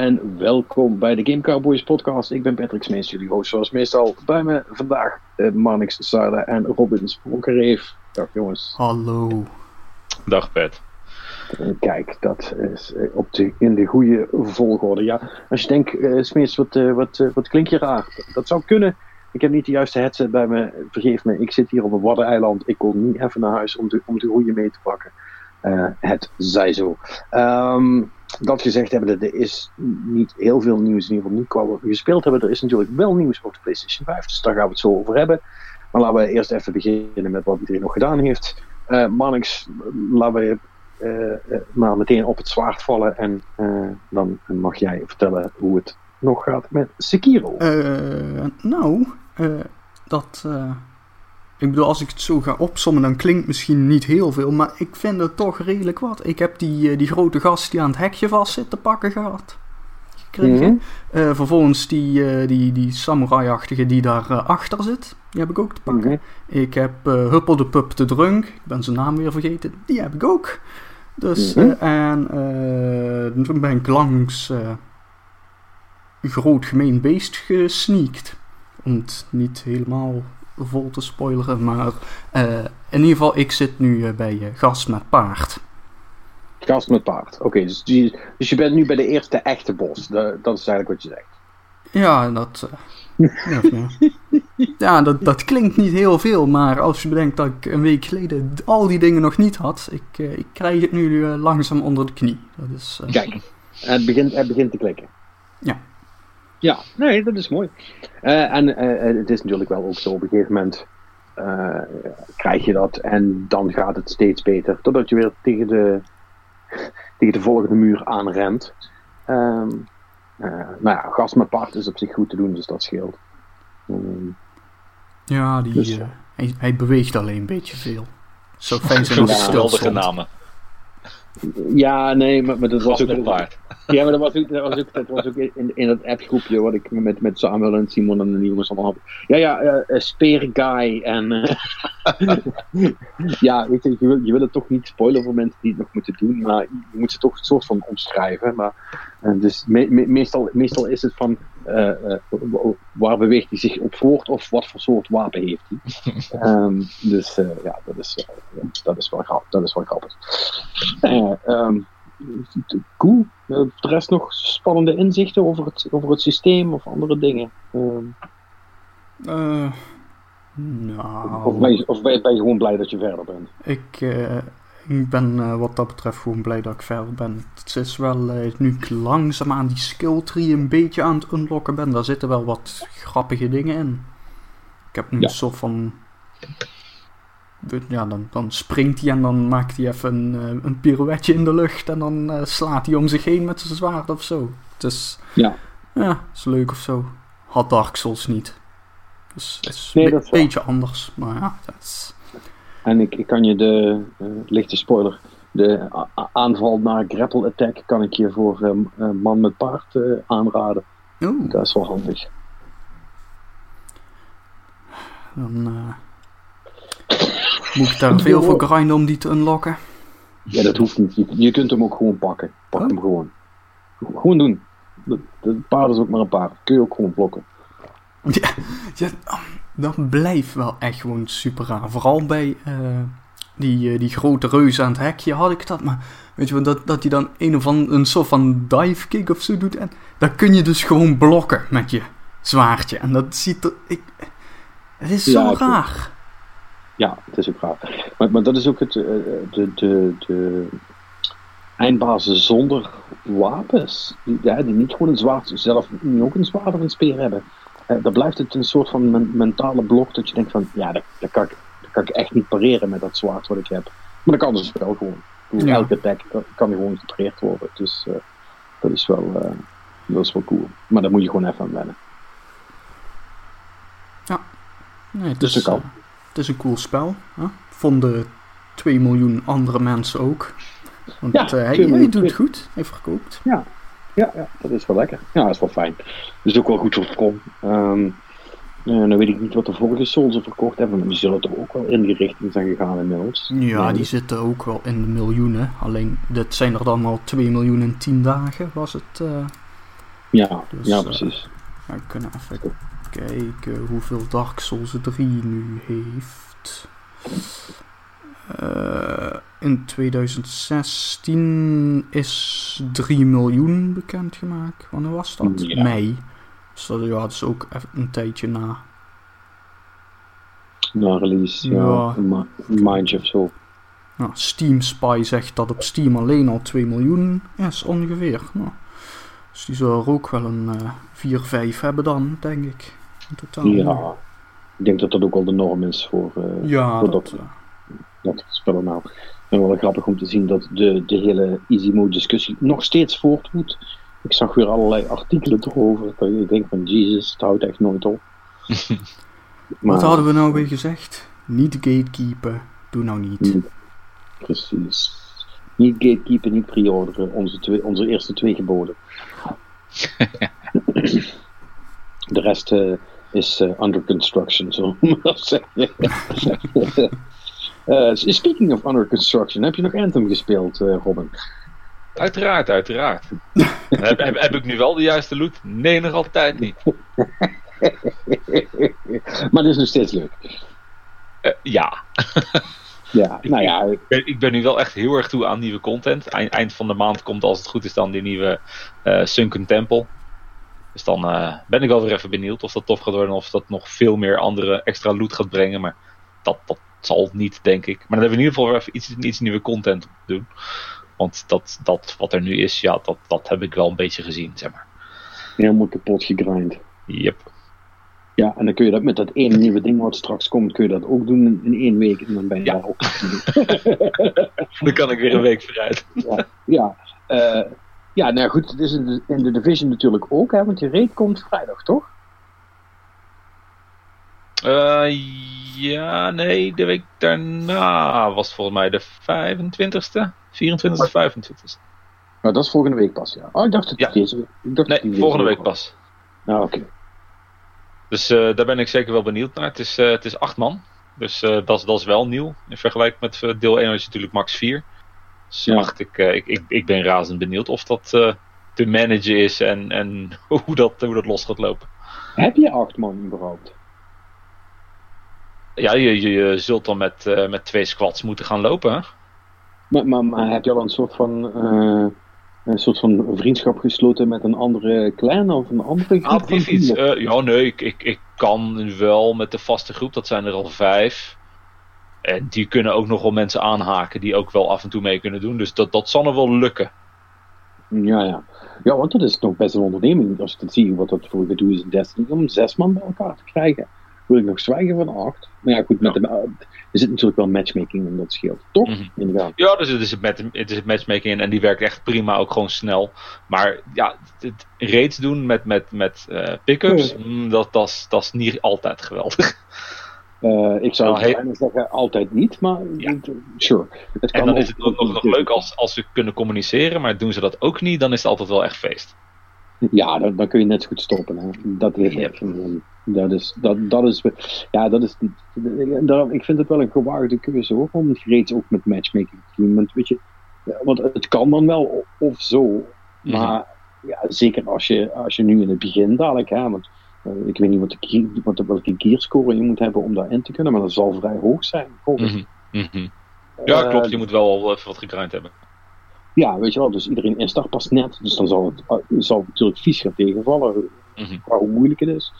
En welkom bij de Game Cowboys podcast. Ik ben Patrick Smees, jullie host zoals meestal. Bij me vandaag uh, Marnix Sarda en Robin Spronkereef. Dag jongens. Hallo. Dag Pat. Kijk, dat is eh, op de, in de goede volgorde. Ja, als je denkt, uh, Smees, wat, uh, wat, wat klinkt je raar? Dat zou kunnen. Ik heb niet de juiste headset bij me. Vergeef me, ik zit hier op een waddeneiland. Ik kon niet even naar huis om de, om de goede mee te pakken. het zij zo. Um, dat gezegd hebben, er is niet heel veel nieuws, in ieder geval niet qua wat we gespeeld hebben. Er is natuurlijk wel nieuws over de PlayStation 5, dus daar gaan we het zo over hebben. Maar laten we eerst even beginnen met wat iedereen nog gedaan heeft. Uh, Marnix, laten we uh, maar meteen op het zwaard vallen en dan mag jij vertellen hoe het nog gaat met Sekiro. nou, dat ik bedoel, als ik het zo ga opsommen, dan klinkt misschien niet heel veel, maar ik vind het toch redelijk wat. Ik heb die, eh, die grote gast die aan het hekje vast zit te pakken gehad. Gekregen. uh, vervolgens die, uh, die, die samurai-achtige die daar achter zit. Die heb ik ook te pakken. Ik heb Huppel de Pup de Drunk. Ik ben zijn naam weer vergeten. Die heb ik ook. Dus, en toen ben ik langs Groot Gemeen Beest gesneakt. Om het niet helemaal vol te spoileren, maar uh, in ieder geval, ik zit nu uh, bij uh, Gast met Paard. Gast met Paard, oké. Okay, dus, dus je bent nu bij de eerste echte bos, de, dat is eigenlijk wat je zegt. Ja, dat... ja, ja dat, dat klinkt niet heel veel, maar als je bedenkt dat ik een week geleden al die dingen nog niet had, ik, ik krijg het nu langzaam onder de knie. Dat is, Kijk, het begint, het begint te klikken. Ja. Ja, nee, dat is mooi. Uh, en uh, het is natuurlijk wel ook zo, op een gegeven moment uh, krijg je dat en dan gaat het steeds beter. Totdat je weer tegen de, tegen de volgende muur aanrent. Um, nou ja, gas met paard is op zich goed te doen, dus dat scheelt. Um, ja, die, dus, hij, hij, beweegt alleen een beetje veel. Zo fijn zijn als stil namen. Ja, nee, maar, maar dat was ook een paard. Ja, maar dat was ook, dat was ook, dat was ook in, in dat appgroepje wat ik met, met Samuel en Simon en de jongens allemaal had. Ja, ja, uh, uh, Speerguy en. Uh, ja, weet je, je wil, je wil het toch niet spoilen voor mensen die het nog moeten doen, maar je moet ze toch een soort van omschrijven. Maar, dus me, me, meestal, meestal is het van. Waar beweegt hij zich op voort of wat voor soort wapen heeft hij? um, dus ja, dat is, dat is wel grappig. Dat is wel grappig. Um, cool. Uh, de rest nog spannende inzichten over het, over het systeem of andere dingen? Uh, uh, nou... Of, ben je, of ben, je, ben je, gewoon blij dat je verder bent? Ik, uh, ik ben wat dat betreft gewoon blij dat ik verder ben. Het is wel, nu ik langzaam aan die skill tree een beetje aan het unlocken ben, daar zitten wel wat grappige dingen in. Ik heb nu ja. een soort van ja, dan, dan springt hij en dan maakt hij even een, eh, een pirouetje in de lucht en dan uh, slaat hij om zich heen met zijn zwaard of zo. Het is, ja. ja, is leuk of zo. Had Dark Souls niet. Dus het is nee, een beetje anders, maar ja, dat is... En ik, ik kan je de, uh, lichte spoiler, de aanval naar grapple attack kan ik je voor uh, man met paard aanraden. Oeh. Dat is wel handig. Dan moet ik daar veel voor grinden om die te unlocken? Ja, dat hoeft niet. Je, kunt hem ook gewoon pakken. Pak hem gewoon. Gewoon doen. De, paard is ook maar een paard. Kun je ook gewoon blokken. Ja, ja dat blijft wel echt gewoon super raar. Vooral bij uh, die, uh, die grote reus aan het hekje had ik dat. Maar weet je wel, dat, dat hij dan een of andere, een soort van dive kick of zo doet. En dan kun je dus gewoon blokken met je zwaardje. En dat ziet er... Ik, het is zo ja, raar. Ja, het is ook raar. Maar, maar dat is ook het, uh, de, de, de eindbazen zonder wapens. Die, ja, die niet gewoon een zwaard, zelf niet ook een zwaard of een speer hebben. Uh, dan blijft het een soort van men, mentale blok dat je denkt van, ja, dat, dat, kan ik, dat kan ik echt niet pareren met dat zwaard wat ik heb. Maar dat kan dus wel gewoon. Ja. Elke attack kan gewoon gepareerd worden. Dus uh, dat, is wel, dat is wel cool. Maar daar moet je gewoon even aan wennen. Ja. Nee, dus dat kan. Het is een cool spel. Hè? Vonden 2 miljoen andere mensen ook. Want ja, hij, hij, doet het goed. Hij verkoopt. Ja. Ja, ja, dat is wel lekker. Ja, dat is wel fijn. Dat is ook wel goed voor From. Um, dan weet ik niet wat de vorige Souls ze verkocht hebben, maar die zullen toch ook wel in die richting zijn gegaan inmiddels. Ja, nee. die zitten ook wel in de miljoenen. Alleen, dit zijn er dan al 2 miljoen in 10 dagen, was het. Uh, ja, dus, ja, precies. Uh, we kunnen even kijken hoeveel Dark Souls 3 nu heeft. Uh, in 2016 is 3 miljoen bekendgemaakt. Wanneer was dat? Ja. Mei. Dus dat, ja, dat is ook even een tijdje na. Na release, ja. Ja. Of zo. Nou, Steam Spy zegt dat op Steam alleen al 2 miljoen is ongeveer. Nou, dus die zullen er ook wel een uh, 4, 5 hebben dan, denk ik. In totaal. Ja, ik denk dat dat ook al de norm is voor, uh, ja, voor dat, dat, dat spellen nou. En wel grappig om te zien dat de, de hele easy mode discussie nog steeds voortwoedt. Ik zag weer allerlei artikelen erover. Dat je denkt van Jesus, het houdt echt nooit op. maar, Wat hadden we nou weer gezegd? Niet gatekeeper. Doe nou niet. Niet. Precies. Niet gatekeeper, niet pre-orderen. Onze, twee, onze eerste twee geboden. de rest uh, is uh, under construction, zo zeggen. Uh, speaking of Under Construction, heb je nog Anthem gespeeld, uh, Robin? Uiteraard, uiteraard. heb, heb, heb, ik nu wel de juiste loot? Nee, nog altijd niet. maar het is nog steeds leuk. Uh, ja. ja, nou ja. Ik ben, ik ben, nu wel echt heel erg toe aan nieuwe content. Eind, eind van de maand komt, als het goed is, dan die nieuwe Sunken Temple. Dus dan ben ik wel weer even benieuwd of dat tof gaat worden. Of dat nog veel meer andere extra loot gaat brengen. Maar dat, dat zal het niet, denk ik. Maar dan hebben we in ieder geval even iets, iets nieuwe content op te doen. Want dat, dat wat er nu is, ja, dat, dat heb ik wel een beetje gezien, zeg maar. Helemaal kapot gegrind. Yep. Ja, en dan kun je dat met dat ene nieuwe ding wat straks komt, kun je dat ook doen in één week. En dan ben je ja. daar ook. dan kan ik weer een week vooruit. ja, ja. Uh, ja nou goed, het is in de, in de Division natuurlijk ook, hè, want je raid komt vrijdag, toch? Uh, ja, nee, de week daarna was volgens mij de 25ste, 24ste, 25ste. Nou, dat is volgende week pas, ja. Oh, ik dacht het ja. deze ik dacht Nee, volgende week pas. Nou, oké. Okay. Dus uh, daar ben ik zeker wel benieuwd naar. Het is, uh, het is acht man. Dus uh, dat, is, dat is wel nieuw. In vergelijking met deel 1 was je natuurlijk max 4. Dus ja. acht, ik, ik, ik, ik ben razend benieuwd of dat te managen is en, en hoe, dat, hoe dat los gaat lopen. Heb je acht man überhaupt? Ja, je, je, je zult dan met, uh, met twee squads moeten gaan lopen. Hè? Maar, maar, maar, heb je al een soort van, uh, een soort van vriendschap gesloten met een andere clan of een andere groep? Ah, die fiets. Uh, ja, nee, ik, ik, ik kan wel met de vaste groep, dat zijn er al vijf. En die kunnen ook nog wel mensen aanhaken die ook wel af en toe mee kunnen doen. Dus dat, dat zal er wel lukken. Ja, ja. Ja, want dat is nog best een onderneming. Als je het ziet wat dat voor gedoe is in Destiny, om zes man bij elkaar te krijgen wil ik nog zwijgen van acht. Maar ja, goed, met ja. De, er zit natuurlijk wel matchmaking in dat scheelt, toch? Mm -hmm. Ja, dus het is het, met, het is matchmaking en, en die werkt echt prima, ook gewoon snel. Maar ja, het raids doen met, met, met uh, pick-ups, mm, dat, dat, is, dat is niet altijd geweldig. Uh, ik zou Nou, he- zeggen altijd niet, maar Ja. sure. Het En dan ook- is het nog, nog, nog leuk als, als ze kunnen communiceren, maar doen ze dat ook niet, dan is het altijd wel echt feest. Ja, dan, dan kun je net zo goed stoppen. Hè. Dat is Yep. Dat is, dat, dat is, ja, dat is, ik vind het wel een gewaagde keuze hoor, om het reeds ook met matchmaking te doen. Want, weet je, want het kan dan wel of zo, maar ja, zeker als je, als je nu in het begin dadelijk, hè, want eh, ik weet niet wat de, wat de, welke gearscore je moet hebben om daarin te kunnen, maar dat zal vrij hoog zijn. Mhm, mhm. Ja, klopt, je moet wel al even wat gegrind hebben. Ja, weet je wel, dus iedereen instart pas net, dus dan zal het, uh, zal het natuurlijk vies gaan tegenvallen, Mhm. hoe moeilijk het is.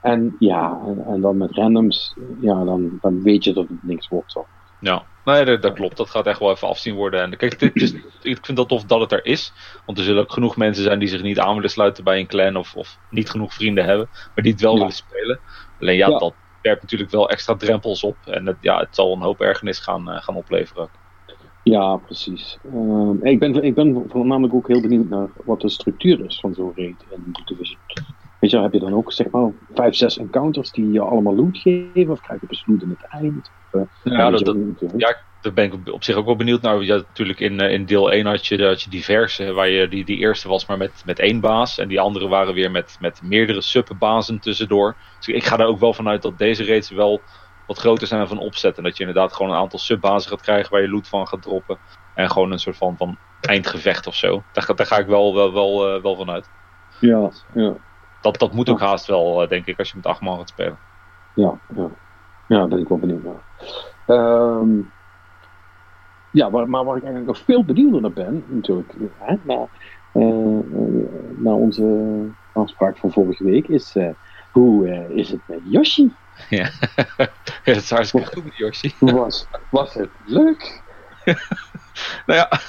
En ja, en, en dan met randoms, ja, dan, dan weet je dat het niks wordt zo. Ja, nee, dat, dat klopt. Dat gaat echt wel even afzien worden. En kijk, dit is, ik vind dat tof dat het er is. Want er zullen ook genoeg mensen zijn die zich niet aan willen sluiten bij een clan of, of niet genoeg vrienden hebben, maar die het wel Ja. willen spelen. Alleen ja, Ja. dat werpt natuurlijk wel extra drempels op. En het, ja, het zal een hoop ergernis gaan, eh, gaan opleveren. Ja, precies. Ehm, ik, ben, ik ben voornamelijk ook heel benieuwd naar wat de structuur is van zo'n raid in de Division. Weet je, heb je dan ook zeg maar vijf, zes encounters die je allemaal loot geven? Of krijg je pas loot in het eind? Of, uh, ja, dat, dat, ja, daar ben ik op zich ook wel benieuwd naar. Ja, natuurlijk in, in deel 1 had je, had je diverse, waar je die, die eerste was maar met, met één baas. En die andere waren weer met, met meerdere subbazen tussendoor. Dus ik ga er ook wel vanuit dat deze raids wel wat groter zijn van opzet. En dat je inderdaad gewoon een aantal subbazen gaat krijgen waar je loot van gaat droppen. En gewoon een soort van, van eindgevecht of zo. Daar, daar ga ik wel, wel, wel, uh, wel van uit. Ja, ja. Dat, dat moet ook haast wel, uh, denk ik, als je met acht man gaat spelen. Ja, ja. ja daar ben ik wel benieuwd naar. Um, ja, maar, maar waar ik eigenlijk nog veel benieuwder naar ben, natuurlijk, hè, naar, uh, naar onze afspraak van vorige week, is hoe is het met Yoshi? Ja, het is hartstikke goed Yoshi. Was, was het leuk? nou ja,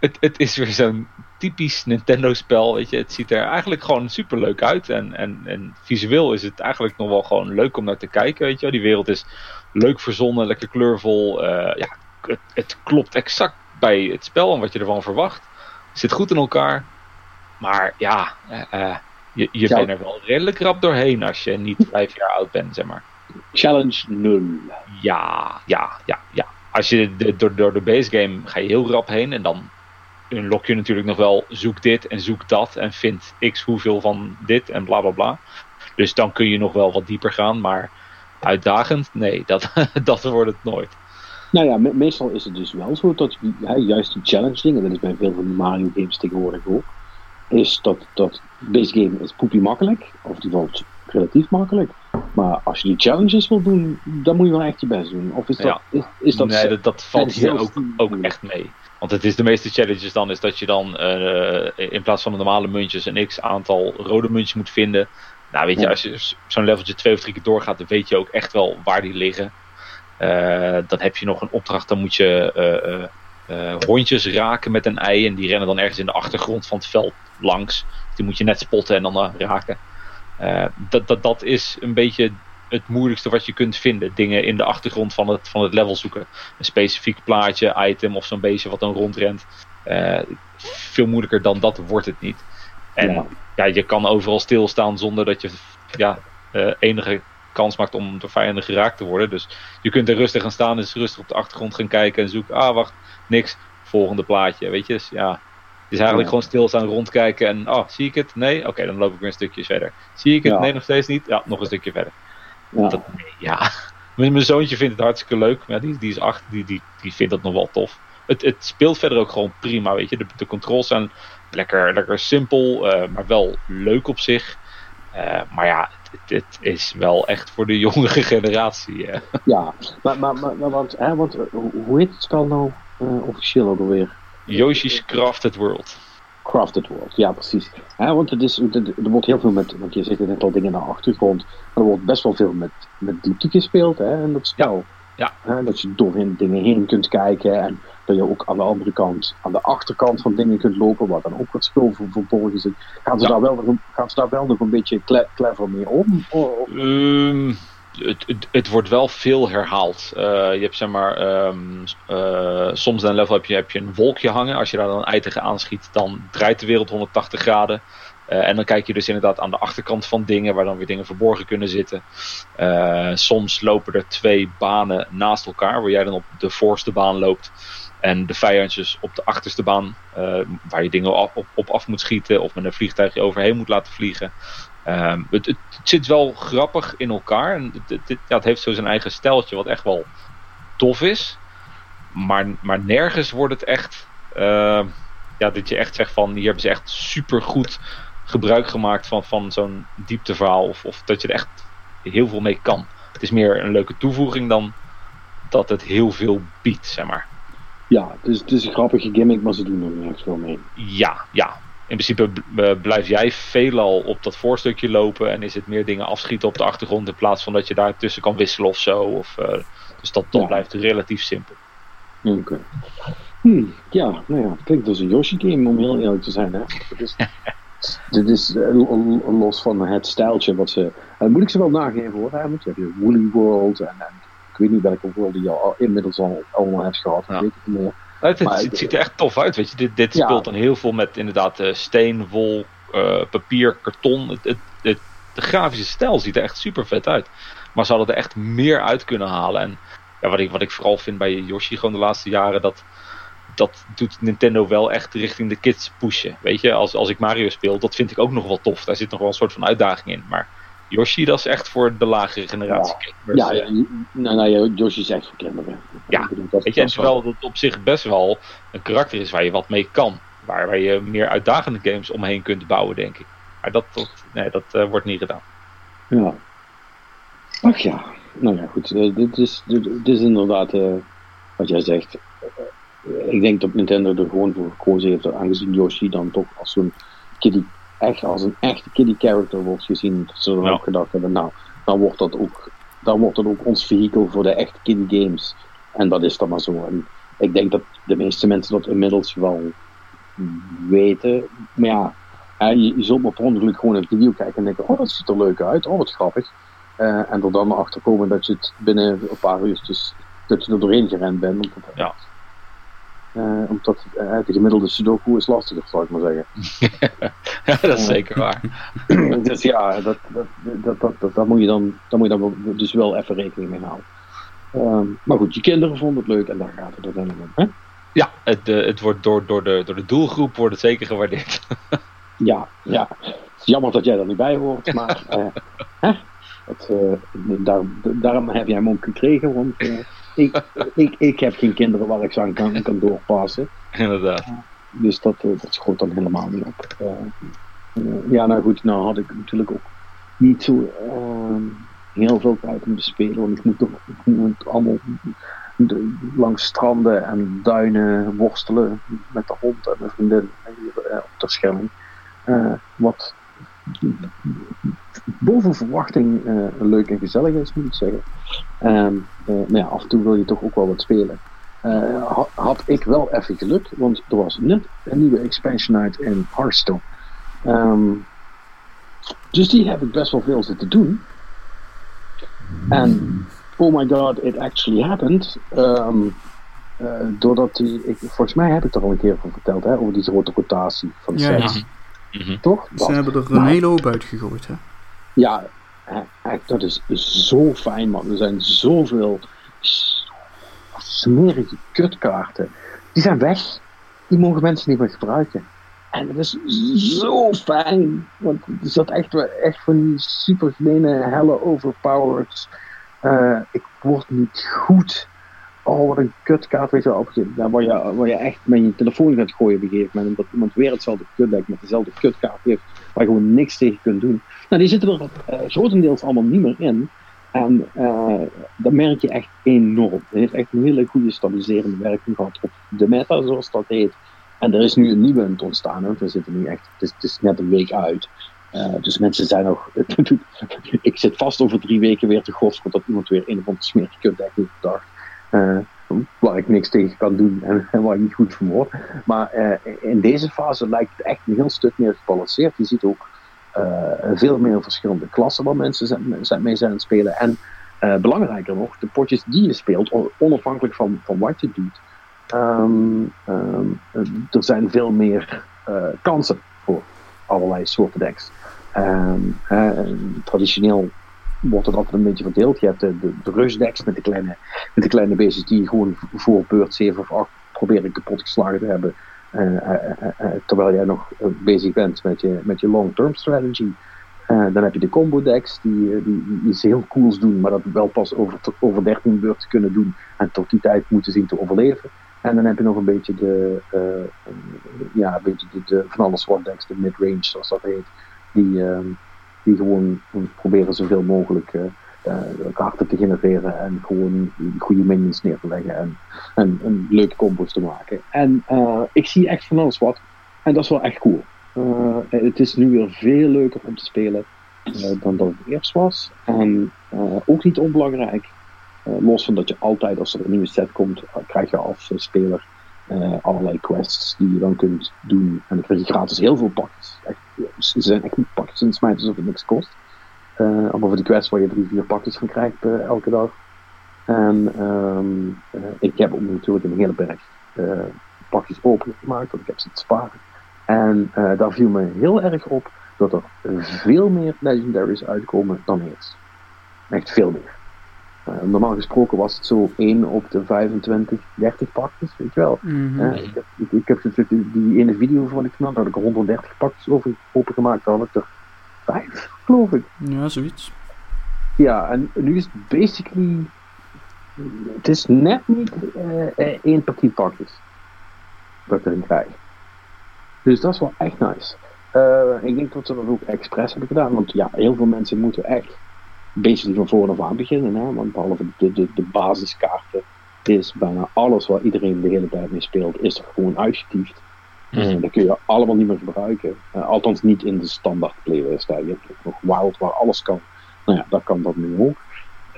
het, het is weer zo'n typisch Nintendo-spel. Weet je, het ziet er eigenlijk gewoon super leuk uit. En, en, en visueel is het eigenlijk nog wel gewoon leuk om naar te kijken. Weet je, die wereld is leuk verzonnen, lekker kleurvol. Uh, ja, het, het, klopt exact bij het spel en wat je ervan verwacht. Het zit goed in elkaar. Maar ja, uh, je, je bent er wel redelijk rap doorheen als je niet vijf jaar oud bent, zeg maar. Challenge 0. Ja, ja, ja, ja. Als je de, door, door de base game ga je heel rap heen en dan unlock je natuurlijk nog wel zoek dit en zoek dat en vind x hoeveel van dit en bla bla bla. Dus dan kun je nog wel wat dieper gaan, maar uitdagend, nee, dat, dat wordt het nooit. Nou ja, me meestal is het dus wel zo dat juist die challenge dingen, dat is bij veel van de Mario games tegenwoordig ook, is dat, dat base game is poepie makkelijk, of die valt relatief makkelijk. Maar als je die challenges wil doen, dan moet je wel echt je best doen. Of is dat, ja. is, is dat nee, dat, dat valt hier ook, ook echt mee. Want het is de meeste challenges dan is dat je dan uh, in plaats van de normale muntjes een x aantal rode muntjes moet vinden. Nou weet je, als je zo'n leveltje twee of drie keer doorgaat, dan weet je ook echt wel waar die liggen. Uh, dan heb je nog een opdracht, dan moet je uh, hondjes raken met een ei. En die rennen dan ergens in de achtergrond van het veld langs. Die moet je net spotten en dan raken. dat, dat, dat is een beetje het moeilijkste wat je kunt vinden. Dingen in de achtergrond van het, van het level zoeken. Een specifiek plaatje, item of zo'n beestje wat dan rondrent. Veel moeilijker dan dat wordt het niet. En ja. ja. je kan overal stilstaan zonder dat je ja, enige kans maakt om door vijanden geraakt te worden. Dus je kunt er rustig gaan staan, dus rustig op de achtergrond gaan kijken en zoeken. Ah, wacht, niks. Volgende plaatje, weet je. Dus ja, het is eigenlijk ja. gewoon stilstaan, rondkijken en, oh, zie ik het? Nee? Oké, okay, dan loop ik weer een stukje verder. Zie ik het? Ja. Nee, nog steeds niet? Ja, nog een stukje verder. Ja. Dat, ja. Mijn, mijn zoontje vindt het hartstikke leuk. Maar die, die is acht, die, die, die vindt dat nog wel tof. Het, het speelt verder ook gewoon prima, weet je. De, de controls zijn lekker, lekker simpel, uh, maar wel leuk op zich. Uh, maar ja, het, het, is wel echt voor de jongere generatie. Uh. Ja, maar, maar, maar, maar want, hè, want hoe heet het spel nou officieel ook alweer? Yoshi's Crafted World. Crafted World, ja precies. Ja, want het is, er wordt heel veel met, want je zegt net al dingen naar de achtergrond, maar er wordt best wel veel met, met diepte gespeeld hè, in dat spel. Ja. Ja, dat je door in dingen heen kunt kijken en dat je ook aan de andere kant, aan de achterkant van dingen kunt lopen, waar dan ook wat spul voor verborgen zit. Gaan ze, Ja. daar, wel nog, een- gaan ze daar wel nog een beetje cle- clever mee om? Ehm, het, het, het wordt wel veel herhaald. Eh, je hebt zeg maar, ehm, eh, soms in een level heb je, heb je een wolkje hangen. Als je daar dan een ei aanschiet, dan draait de wereld 180 graden. Eh, en dan kijk je dus inderdaad aan de achterkant van dingen, waar dan weer dingen verborgen kunnen zitten. Eh, soms lopen er twee banen naast elkaar, waar jij dan op de voorste baan loopt. En de vijandjes op de achterste baan, eh, waar je dingen op, op, op af moet schieten of met een vliegtuigje overheen moet laten vliegen. Ehm, het, het, het zit wel grappig in elkaar. En het, ja, het heeft zo zijn eigen steltje, wat echt wel tof is. Maar, maar nergens wordt het echt. ja, dat je echt zegt van hier hebben ze echt super goed gebruik gemaakt van, van zo'n diepteverhaal. Of, of dat je er echt heel veel mee kan. Het is meer een leuke toevoeging dan dat het heel veel biedt, zeg maar. ja, het is, het is een grappige gimmick, maar ze doen er nergens veel mee. Ja, ja. In principe eh, blijf jij veelal op dat voorstukje lopen en is het meer dingen afschieten op de achtergrond in plaats van dat je daar tussen kan wisselen of zo. Of, eh, dus dat, dat Ja. blijft relatief simpel. Oké. Hmm, ja, nou ja, het klinkt als een Yoshi-game om heel eerlijk te zijn. Hè? Het is, dit is eh, lo- lo- los van het stijltje wat ze. Dat moet ik ze wel nageven hoor. Hè? Want je hebt Woolly World en, en ik weet niet welke world die je al inmiddels al allemaal hebt gehad. Ja. Ik weet het niet meer. Nou, Het, ziet er echt tof uit, weet je. Dit, dit Ja. speelt dan heel veel met inderdaad eh, steen, wol, papier, karton. Het, het, het, de grafische stijl ziet er echt super vet uit. Maar ze hadden er echt meer uit kunnen halen. En ja, wat, ik, wat ik vooral vind bij Yoshi gewoon de laatste jaren, dat, dat doet Nintendo wel echt richting de kids pushen. Weet je, als, als ik Mario speel, dat vind ik ook nog wel tof. Daar zit nog wel een soort van uitdaging in. Maar Yoshi, dat is echt voor de lagere generatie. Ja, ja, ja, nou, nou, Yoshi is echt voor kinderen. Ja, weet je, en terwijl het op zich best wel een karakter is waar je wat mee kan. Waar, waar je meer uitdagende games omheen kunt bouwen, denk ik. Maar dat, dat nee, dat uh, wordt niet gedaan. Ja. Ach ja, nou ja, goed. Uh, dit, is, dit, dit, is inderdaad uh, wat jij zegt. Ik denk dat Nintendo er gewoon voor gekozen heeft, aangezien Yoshi dan toch als zo'n kiddie echt als een echte kiddie character wordt gezien. Dat ze dan ook gedacht hebben, nou, dan wordt dat ook, dan wordt dat ook ons vehikel voor de echte kiddie games. En dat is dan maar zo. En ik denk dat de meeste mensen dat inmiddels wel weten. Maar ja, je, je zult maar per ongeluk gewoon een video kijken en denken, oh dat ziet er leuk uit, oh wat grappig. Uh, en er dan achter komen dat je het binnen een paar uurtjes dat je er doorheen gerend bent. Ja. Uh, omdat uh, de gemiddelde Sudoku is lastiger, zal ik maar zeggen. ja, dat is zeker waar. dus ja, dat, dat, dat, dat, dat, dat, moet je dan, daar moet je dan dus wel even rekening mee houden. Um, maar goed, je kinderen vonden het leuk en daar gaat het uiteindelijk om. Hè? Ja, het, uh, het wordt door, door, de, door de doelgroep wordt het zeker gewaardeerd. ja, ja. Het is jammer dat jij er niet bij hoort, maar hè? Dat, daar, daarom heb jij hem ook gekregen, want ik, ik, ik heb geen kinderen waar ik ze aan kan, kan doorpassen. Inderdaad. dus dat, uh, dat schoot dan helemaal niet op. Uh, ja, nou goed, nou had ik natuurlijk ook niet zo ehm, heel veel tijd om te spelen, want ik moet toch ik moet allemaal langs stranden en duinen worstelen met de hond en mijn vriendin op de Schelling. wat boven verwachting uh, leuk en gezellig is, moet ik zeggen. Um, uh, maar ja, af en toe wil je toch ook wel wat spelen. Uh, had, had, ik wel even geluk, want er was net een nieuwe expansion uit in Hearthstone. Um, dus die heb ik best wel veel zitten doen. En oh my god, it actually happened. Um, doordat die, ik, volgens mij heb ik er al een keer van verteld, hè, over die grote rotatie van ja, sets. Ja. Mm-hmm. Toch? Ze hebben er een hele hoop uitgegooid, hè? Ja, echt, dat is zo fijn, man. Er zijn zoveel smerige kutkaarten. Die zijn weg. Die mogen mensen niet meer gebruiken. En dat is zo fijn. Want er zat echt, echt van die super gemene, helle overpowered. Uh, ik word niet goed oh wat een kutkaart, weet je wel, daar je, waar je echt met je telefoon gaat gooien op een gegeven moment, omdat iemand weer hetzelfde kutdeck met dezelfde kutkaart heeft, waar je gewoon niks tegen kunt doen. Nou, die zitten er uh, grotendeels allemaal niet meer in. En uh, dat merk je echt enorm. Het heeft echt een hele goede stabiliserende werking gehad op de meta, zoals dat heet. En er is nu een nieuwe aan het ontstaan. We zitten nu echt, het is, net een week uit. Uh, dus mensen zijn nog. ik zit vast over drie weken weer te godsen dat iemand weer een of andere smerig kutdeck heeft bedacht. Uh, waar ik niks tegen kan doen en, waar ik niet goed vermoord. Maar uh, in deze fase lijkt het echt een heel stuk meer gebalanceerd. Je ziet ook uh, veel meer verschillende klassen waar mensen zijn, mee zijn aan het spelen. En belangrijker nog, de potjes die je speelt, onafhankelijk van, van wat je doet. Um, um, er zijn veel meer kansen voor allerlei soorten decks. Um, traditioneel wordt het altijd een beetje verdeeld. Je hebt de, de, de rushdecks met de kleine, met de kleine beestjes die gewoon voor beurt 7 of 8 proberen kapot geslagen te hebben. Uh, uh, uh, terwijl jij nog bezig bent met je, met je long-term strategy. dan heb je de combo decks die, die, iets heel cools doen, maar dat wel pas over, over 13 beurten kunnen doen en tot die tijd moeten zien te overleven. En dan heb je nog een beetje de, ja, een beetje de, van alle SWAT decks, de mid-range zoals dat heet, die, ehm, die gewoon proberen zoveel mogelijk uh, kaarten te genereren en gewoon goede minions neer te leggen en, en, leuke combos te maken. En uh, ik zie echt van alles wat. En dat is wel echt cool. Het is nu weer veel leuker om te spelen dan dat het eerst was. En ook niet onbelangrijk. los van dat je altijd als er een nieuwe set komt, krijg je als speler uh, allerlei quests die je dan kunt doen. En dan krijg je gratis heel veel pakjes. Echt, ze zijn echt niet pakjes en smijten alsof het niks kost. Uh, allemaal voor die quests waar je drie, vier pakjes van krijgt uh, elke dag. En um, ik heb natuurlijk een hele berg pakjes opengemaakt, want ik heb ze te sparen. En eh, daar viel me heel erg op dat er veel meer legendaries uitkomen dan eerst. Echt veel meer. Uh, normaal gesproken was het zo 1 op de 25, 30 pakjes, weet je wel. Mhm. Uh, ik, heb, ik, ik heb die, die ene video van ik gemaakt, had ik er 130 pakjes over opengemaakt, dan had ik er 5, geloof ik. Ja, zoiets. Ja, en nu is het basically. Het is net niet uh, 1 per 10 pakjes. Dat ik erin krijg. Dus dat is wel echt nice. Uh, ik denk dat ze dat ook expres hebben gedaan, want ja, heel veel mensen moeten echt basically van voren af aan beginnen. Hè? Want behalve de, de, de basiskaarten is bijna alles waar iedereen de hele tijd mee speelt, is er gewoon uitgetiefd. Mm. Uh, dat kun je allemaal niet meer gebruiken. Uh, althans niet in de standaard playlist. Hè. Je hebt ook nog Wild waar alles kan. Nou ja, dat kan dat nu ook.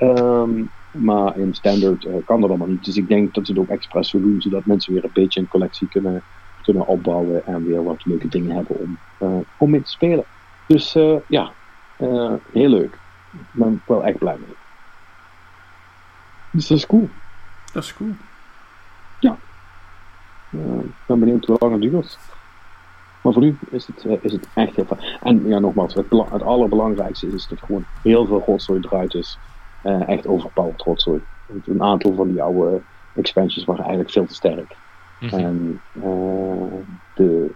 Um, maar in standard uh, kan dat allemaal niet. Dus ik denk dat ze het ook expres zo doen, zodat mensen weer een beetje een collectie kunnen, kunnen opbouwen en weer wat leuke dingen hebben om, uh, om mee te spelen. Dus ja, heel leuk. Ik ben wel echt blij mee. Dus dat is cool. Dat is cool. Ja. Ik ben benieuwd hoe lang het duurt. Maar voor nu is het, is het echt heel fijn. En ja, nogmaals, het, het allerbelangrijkste is dat er gewoon heel veel rotzooi eruit is. Uh, echt overpowered rotzooi. Een aantal van die oude expansions waren eigenlijk veel te sterk. Mm -hmm. En uh, de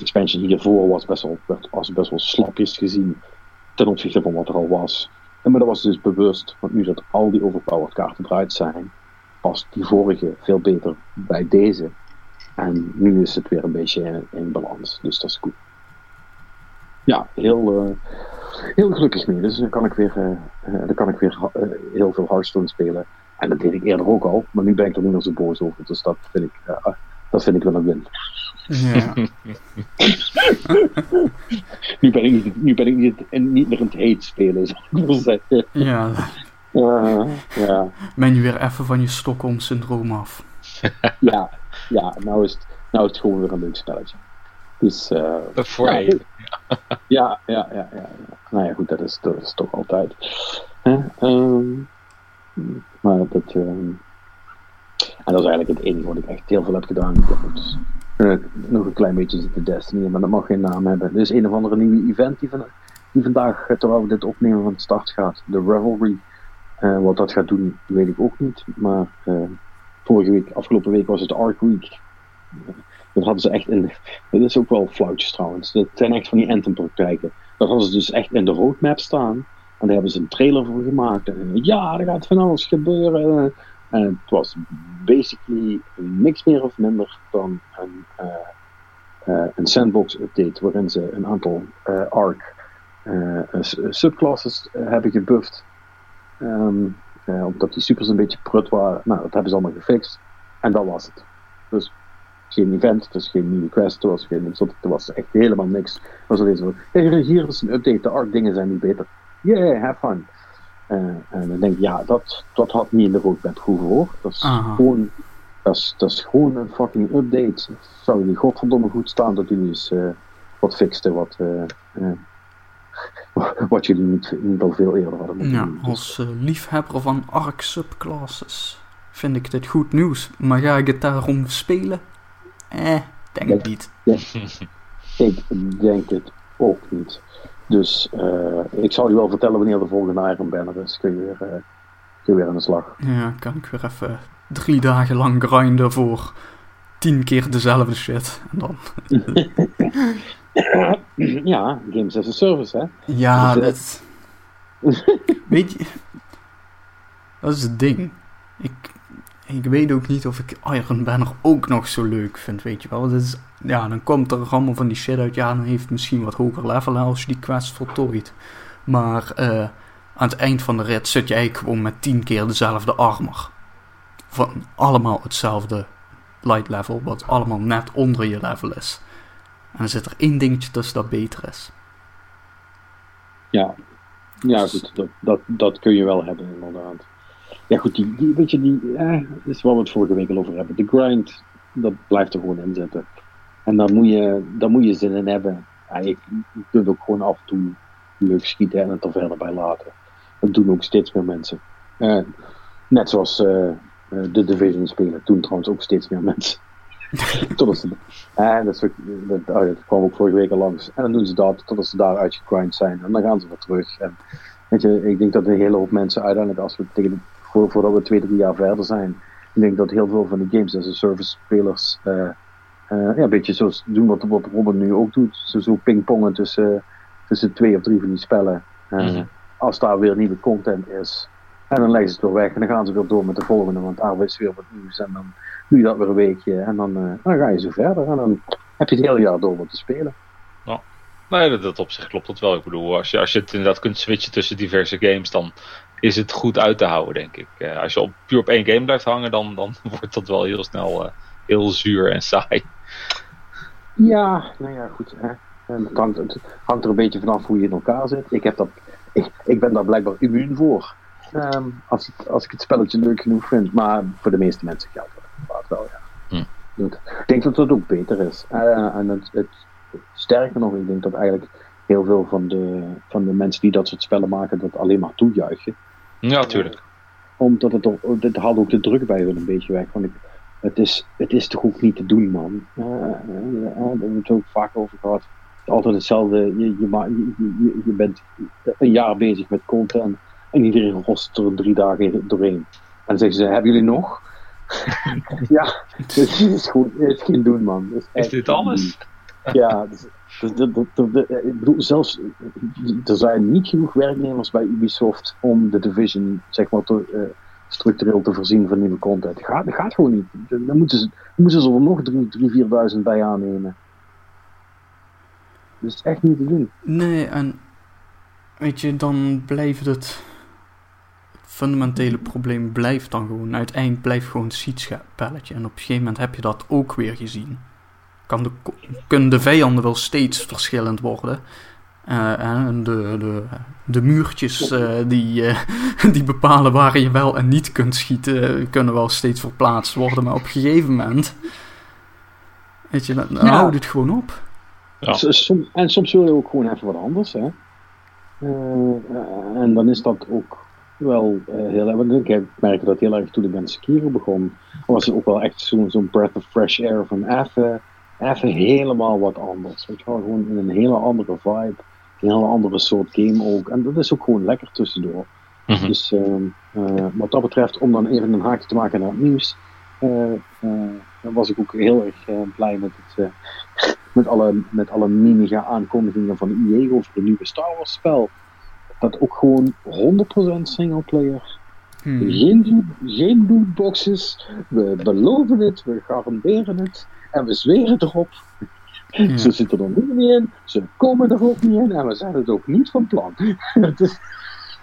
expansion hiervoor was best wel, was best wel slapjes gezien ten opzichte van wat er al was. En maar dat was dus bewust, want nu dat al die overpowered kaarten eruit zijn, past die vorige veel beter bij deze. En nu is het weer een beetje in, balans, dus dat is goed. Ja, heel, uh, heel gelukkig mee. Dus dan kan ik weer, uh, uh, dan kan ik weer heel veel Hearthstone spelen. En dat deed ik eerder ook al, maar nu ben ik er niet meer zo boos over. Dus dat vind ik, dat vind ik wel een win. Ja. nu ben ik niet, nu ben ik niet, niet meer in het heet spelen, zou ik wel zeggen. Ja. ja. Ben je weer even van je Stockholm-syndroom af? ja, ja nou, is het, nou is het gewoon weer een leuk spelletje. Dus, uh, Voor ja, even. Ja, ja, ja, ja, ja. Nou ja, goed, dat is, dat is toch altijd. Um, maar dat. Um, en dat is eigenlijk het enige wat ik echt heel veel heb gedaan. Dus, nog een klein beetje zitten Destiny, maar dat mag geen naam hebben. Er is een of andere nieuwe event die, van, vandaag, terwijl we dit opnemen, van start gaat. De Revelry. Uh, wat dat gaat doen, weet ik ook niet. Maar vorige week, afgelopen week was het Arc Week. Dat hadden ze echt in de, dat is ook wel flauwtjes trouwens. Dat zijn echt van die Anthem praktijken. Dat hadden ze dus echt in de roadmap staan. En daar hebben ze een trailer voor gemaakt. En ja, er gaat van alles gebeuren. En het was basically niks meer of minder dan een, uh, een sandbox update. Waarin ze een aantal uh, ARC subclasses hebben gebufft. Um, omdat die supers een beetje prut waren. Nou, dat hebben ze allemaal gefixt. En dat was het. Dus geen event, was geen nieuwe quest, er was, was echt helemaal niks. Was alleen zo, hey, hier is een update, de art dingen zijn nu beter. Yeah, have fun. En dan denk ik, ja, dat, dat had niet in de roadmap hoeven hoor. Dat is, gewoon, dat, is, dat is gewoon een fucking update. Zou die godverdomme goed staan dat jullie eens uh, wat fixten wat, wat jullie niet, niet al veel eerder hadden moeten Ja, doen. als liefhebber van ARC subclasses vind ik dit goed nieuws. Maar ga ik het daarom spelen? Eh, denk ik niet. Ik denk het ook niet. Dus uh, ik zal je wel vertellen wanneer de volgende Iron Banner is. Kun je weer, uh, kun je weer aan de slag. Ja, kan ik weer even drie dagen lang grinden voor tien keer dezelfde shit. En dan... ja, games as a service, hè? Ja, dat... Weet je... Dat is het ding. Ik, ik weet ook niet of ik Iron Banner ook nog zo leuk vind, weet je wel. Is, ja, dan komt er allemaal van die shit uit. Ja, dan heeft het misschien wat hoger level als je die quest voltooit. Maar uh, aan het eind van de rit zit je eigenlijk gewoon met tien keer dezelfde armor. Van allemaal hetzelfde light level, wat allemaal net onder je level is. En dan zit er één dingetje tussen dat beter is. Ja, ja goed, dat, dat, dat kun je wel hebben inderdaad. Ja goed, die, weet je, die, eh, dat is waar we het vorige week al over hebben. De grind, dat blijft er gewoon in zitten. En daar moet je, daar moet je zin in hebben. Ja, je, kunt ook gewoon af en toe leuk schieten en het er verder bij laten. Dat doen ook steeds meer mensen. Uh, net zoals uh, de Division spelen, doen trouwens ook steeds meer mensen. totdat ze, oh, dat kwam ook vorige week al langs. En dan doen ze dat totdat ze daar uitgegrind zijn. En dan gaan ze weer terug. En, weet je, ik denk dat een hele hoop mensen uiteindelijk, als we tegen de, voor, voordat we twee, drie jaar verder zijn, ik denk dat heel veel van de games as a service spelers uh, uh, ja, een beetje zoals doen wat, wat Robin nu ook doet. Zo, zo pingpongen tussen, tussen twee of drie van die spellen. Uh, mm -hmm. Als daar weer nieuwe content is. En dan leggen ze het weer weg en dan gaan ze weer door met de volgende, want daar is weer wat nieuws. En dan doe je dat weer een weekje en dan, dan ga je zo verder. En dan heb je het hele jaar door wat te spelen. Ja. Nee, dat, dat op zich klopt dat wel. Ik bedoel, als je, als je het inderdaad kunt switchen tussen diverse games, dan is het goed uit te houden, denk ik. Uh, als je op, puur op één game blijft hangen, dan, dan wordt dat wel heel snel uh, heel zuur en saai. Ja, nou ja, goed. Hè. En het, hangt, het hangt er een beetje vanaf hoe je in elkaar zit. Ik, heb dat, ik, ik ben daar blijkbaar immuun voor. Um, als, het, als ik het spelletje leuk genoeg vind. Maar voor de meeste mensen geldt dat wel, ja. Hm. Ik denk dat dat ook beter is. Uh, en het, het, sterker nog, ik denk dat eigenlijk heel veel van de, van de mensen die dat soort spellen maken, dat alleen maar toejuichen. Ja, tuurlijk. Uh, omdat het, het haalt ook de druk bij hun een beetje weg. Want ik, het, is, het is toch ook niet te doen, man. Uh, daar hebben we het ook vaak over gehad. Altijd hetzelfde. Je, je, je, je bent een jaar bezig met content. En iedereen rost er drie dagen doorheen. En dan zeggen ze, hebben jullie nog? ja, het is, gewoon, het is geen doen, man. Is, is dit alles? ja, dus, dus, ik bedoel, zelfs er zijn niet genoeg werknemers bij Ubisoft om de division, zeg maar, te, uh, structureel te voorzien van nieuwe content. Dat gaat, gaat gewoon niet. Dan moeten ze, moeten ze er nog 3.000, 4.000 bij aannemen. Dat is echt niet te doen. Nee, en weet je, dan blijft het fundamentele probleem blijft dan gewoon, uiteindelijk blijft gewoon het schietspelletje. En op een gegeven moment heb je dat ook weer gezien. Kan de, kunnen de vijanden wel steeds verschillend worden. Uh, en de, de, de muurtjes uh, die, uh, die bepalen waar je wel en niet kunt schieten, kunnen wel steeds verplaatst worden. Maar op een gegeven moment, weet je, dan ja. houdt het gewoon op. Ja. Som, en soms wil je ook gewoon even wat anders, hè. en dan is dat ook wel uh, heel erg. Ik merkte dat heel erg toen ik met Sekiro begon. Was het ook wel echt zo'n zo breath of fresh air van even, even helemaal wat anders. Weet je wel, gewoon in een hele andere vibe. Een hele andere soort game ook. En dat is ook gewoon lekker tussendoor. Mm -hmm. Dus uh, uh, wat dat betreft, om dan even een haakje te maken naar het nieuws. dan was ik ook heel erg blij met, het, met, alle, met alle mimige aankondigingen van EA over de nieuwe Star Wars spel dat ook gewoon 100% singleplayer. Hmm. Geen, geen lootboxes. We beloven het, we garanderen het. En we zweren erop. Ja. Ze zitten er niet meer in, ze komen er ook niet in en we zijn het ook niet van plan. is,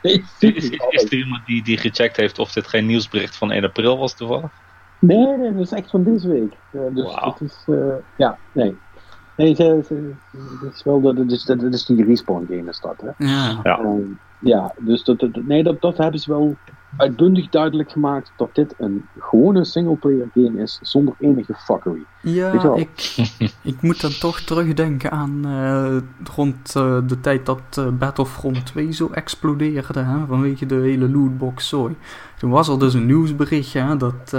is, is, er iemand die, die gecheckt heeft of dit geen nieuwsbericht van 1 april was toevallig? Nee, nee, dat is echt van deze week. Uh, dus wow. het is, uh, ja, nee. Nee, het is wel dat, is, dat is die respawn game is dat, hè? Ja. Ja, um, ja dus dat, dat, nee, dat, dat hebben ze wel uitbundig duidelijk gemaakt dat dit een gewone singleplayer game is zonder enige fuckery. Ja, ik, ik moet dan toch terugdenken aan uh, rond uh, de tijd dat uh, Battlefront 2 zo explodeerde, hè, vanwege de hele lootbox zooi. Toen was er dus een nieuwsberichtje hè, dat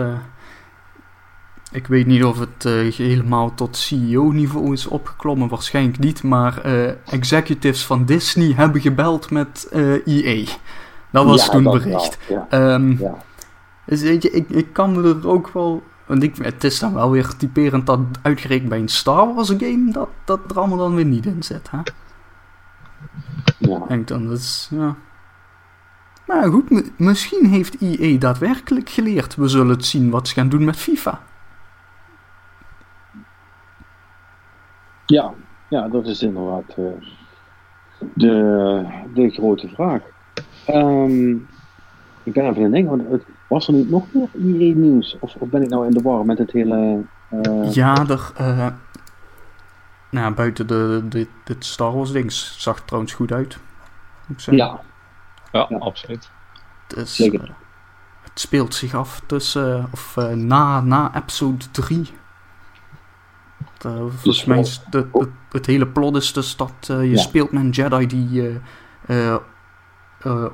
ik weet niet of het helemaal tot CEO-niveau is opgeklommen, waarschijnlijk niet. Maar executives van Disney hebben gebeld met EA. Dat was ja, toen bericht. Um, ja. Dus weet je, ik, ik kan me er ook wel. Want ik, het is dan wel weer typerend dat uitgerekend bij een Star Wars game dat, dat er allemaal dan weer niet in zit. Hè? Ja. Denk dan, dat is. Ja. Maar goed, misschien heeft EA daadwerkelijk geleerd. We zullen het zien wat ze gaan doen met FIFA. Ja, ja, dat is inderdaad uh, de, de grote vraag. Um, ik ben even aan het denken, want was er niet nog meer IE-nieuws? Of, of, ben ik nou in de war met het hele... Uh... Ja, er... Uh, nou, buiten de, de, dit Star Wars ding zag het trouwens goed uit. Moet ik zeggen. Ja. Ja, ja. absoluut. Dus, Zeker. het speelt zich af tussen, of na, na episode 3 uh, volgens mij is de, het, het hele plot is dus dat uh, je ja. speelt met een Jedi die uh,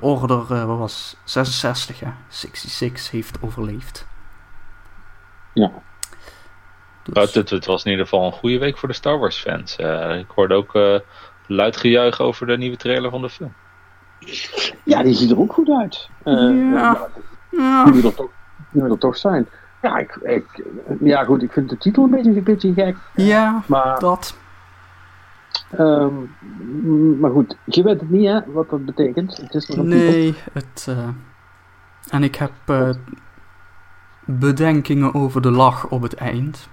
Order, wat was 66, ja, 66 heeft overleefd. Ja. Dus... Het, het, het, was in ieder geval een goede week voor de Star Wars fans. Uh, ik hoorde ook uh, luid gejuich over de nieuwe trailer van de film. Ja, die ziet er ook goed uit. Uh, ja. ja. Nu, we er toch, nu we er toch zijn. Ja, ik, ik, ja, goed, ik vind de titel een beetje, een beetje gek. Ja, maar, dat. Um, maar goed, je weet het niet, hè, wat dat betekent. Het is nog een nee, het. Uh, en ik heb uh, bedenkingen over de lach op het eind.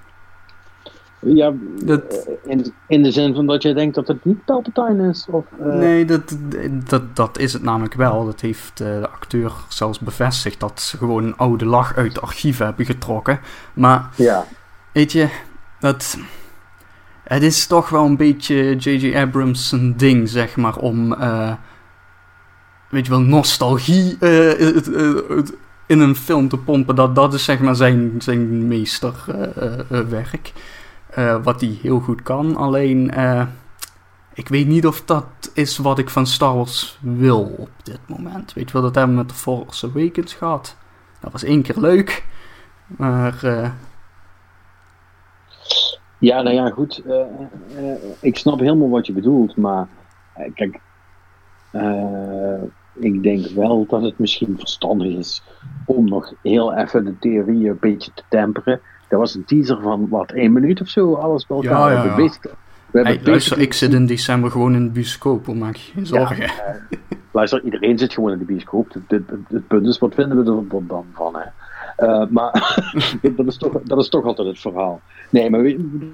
Ja, dat, in, in de zin van dat jij denkt dat het niet Palpatine is? Of, uh... Nee, dat, dat, dat is het namelijk wel. Dat heeft de acteur zelfs bevestigd. Dat ze gewoon een oude lach uit de archieven hebben getrokken. Maar, ja. weet je, dat... Het is toch wel een beetje J.J. Abrams' ding, zeg maar, om... Uh, weet je wel, nostalgie in een film te pompen. Dat, dat is zeg maar zijn, zijn meesterwerk. Uh, wat hij heel goed kan. Alleen, ik weet niet of dat is wat ik van Star Wars wil op dit moment. Weet je wel, dat hebben we met The Force Awakens gehad. Dat was één keer leuk. Maar... Uh... Ja, nou ja, goed. ik snap helemaal wat je bedoelt. Maar kijk, ik denk wel dat het misschien verstandig is om nog heel even de theorie een beetje te temperen. Dat was een teaser van wat, één minuut of zo, alles bij elkaar. Ja, ja, ja. We hey, luister, ik zit in december gewoon in de bioscoop, maak je geen zorgen. Ja, uh, luister, iedereen zit gewoon in de bioscoop. Het, het, het, het, punt is, wat vinden we er dan van? Hè? Uh, maar dat, is toch, dat is toch altijd het verhaal. Nee, maar weet je,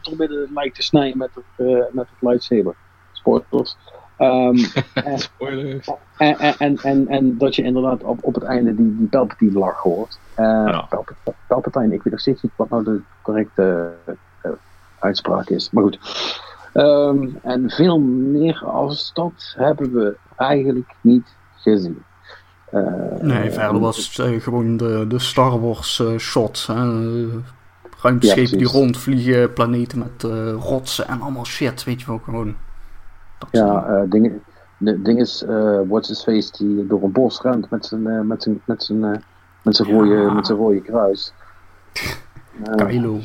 toch midden het lijkt te snijden met het, uh, met het lightsaber. Spoilers. Um, Spoilers. En, en, en, en, dat je inderdaad op, op het einde die, die Palpatine lach hoort. Uh, ja. Palpatine, ik weet nog steeds niet wat nou de correcte uh, uitspraak is. Maar goed. Um, en veel meer als dat hebben we eigenlijk niet gezien. Uh, nee, verder was het gewoon de, de Star Wars shot. ruimteschepen ja, die rondvliegen, planeten met rotsen en allemaal shit, weet je wel, gewoon. Ja, uh, ding, de ding is, uh, What's His Face die door een bos rent met zijn, uh, met zijn, met zijn, met zijn, rode, ja. met zijn rode kruis. Kylo.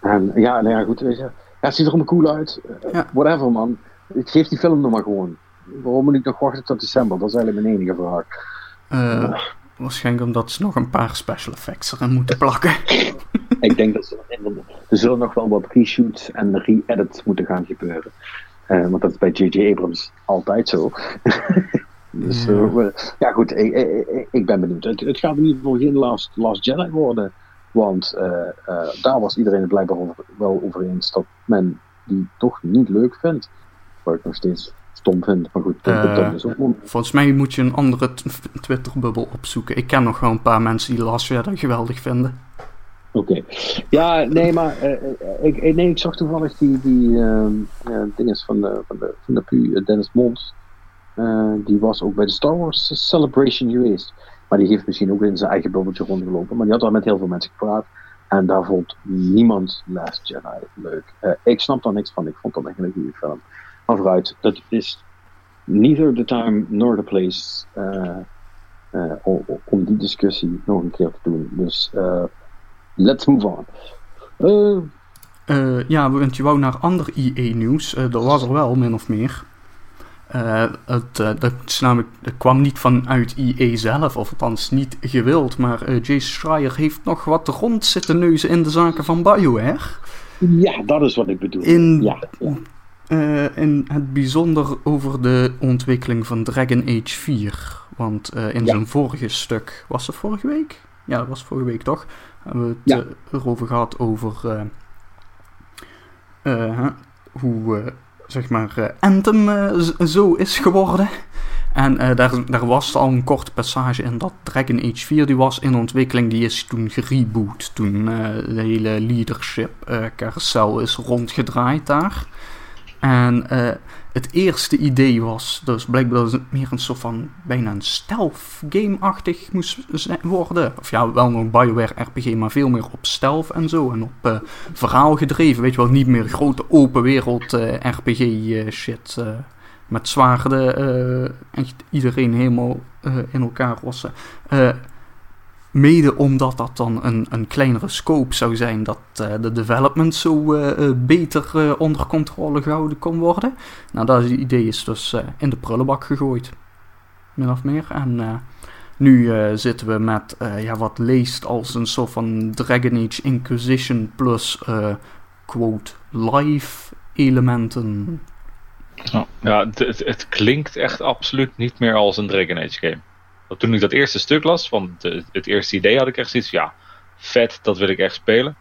En ja, nou ja, goed, weet je. Ja, het ziet er allemaal cool uit. Ja. Whatever, man. Ik geef die film nog maar gewoon. Waarom moet ik nog wachten tot december? Dat is eigenlijk mijn enige vraag. Waarschijnlijk omdat ze nog een paar special effects erin moeten plakken. ik denk dat ze er zullen nog wel wat reshoots en re-edits moeten gaan gebeuren. Uh, want dat is bij J.J. Abrams altijd zo. dus ja, uh, ja goed, ik, ik, ik, ben benieuwd. Het, het, gaat in ieder geval geen Last, Last Jedi worden. Want daar was iedereen het blijkbaar over, wel over eens dat men die toch niet leuk vindt. Wat ik nog steeds stom vind. Maar goed, is ook Volgens mij moet je een andere Twitter-bubbel opzoeken. Ik ken nog wel een paar mensen die Last Jedi geweldig vinden. Oké. Okay. Ja, nee, maar uh, ik, nee, ik zag toevallig die, die uh, dinges van de, van de, van de PU, Dennis Mons. Die was ook bij de Star Wars Celebration geweest. Maar die heeft misschien ook in zijn eigen bubbeltje rondgelopen. Maar die had daar met heel veel mensen gepraat. En daar vond niemand Last Jedi leuk. ik snap daar niks van. Ik vond dat echt een goede film. Vooruit, dat is neither the time nor the place om, om die discussie nog een keer te doen. Dus let's move on. Uh, uh, ja, want je wou naar ander IE-nieuws. Uh, dat was er wel, min of meer. het, dat, namelijk, dat kwam niet vanuit IE zelf, of althans niet gewild. Maar Jay Schreier heeft nog wat rond zitten neuzen in de zaken van BioWare. Ja, dat is wat ik bedoel. In, ja, ja. In het bijzonder over de ontwikkeling van Dragon Age 4. Want in zijn vorige stuk, was het vorige week? Ja, dat was vorige week toch? hebben we het ja. erover gehad over uh, hoe zeg maar Anthem zo is geworden. En daar, daar was al een korte passage in dat Dragon Age 4 die was in ontwikkeling. Die is toen gereboot. Toen de hele leadership carousel is rondgedraaid daar. En het eerste idee was, dus blijkbaar dat het meer een soort van bijna een stealth game-achtig moest worden. Of ja, wel nog Bioware RPG, maar veel meer op stealth en zo. En op uh, verhaal gedreven, weet je wel, niet meer grote open wereld uh, RPG shit. met zwaarden, echt iedereen helemaal in elkaar rossen. Mede omdat dat dan een, een kleinere scope zou zijn, dat uh, de development zo uh, beter onder controle gehouden kon worden. Nou, dat idee is dus in de prullenbak gegooid. Min of meer. En nu zitten we met ja, wat leest als een soort van Dragon Age Inquisition plus quote live elementen. Ja, het, het, klinkt echt absoluut niet meer als een Dragon Age game. Want toen ik dat eerste stuk las, van het eerste idee had ik echt zoiets ja, vet, dat wil ik echt spelen.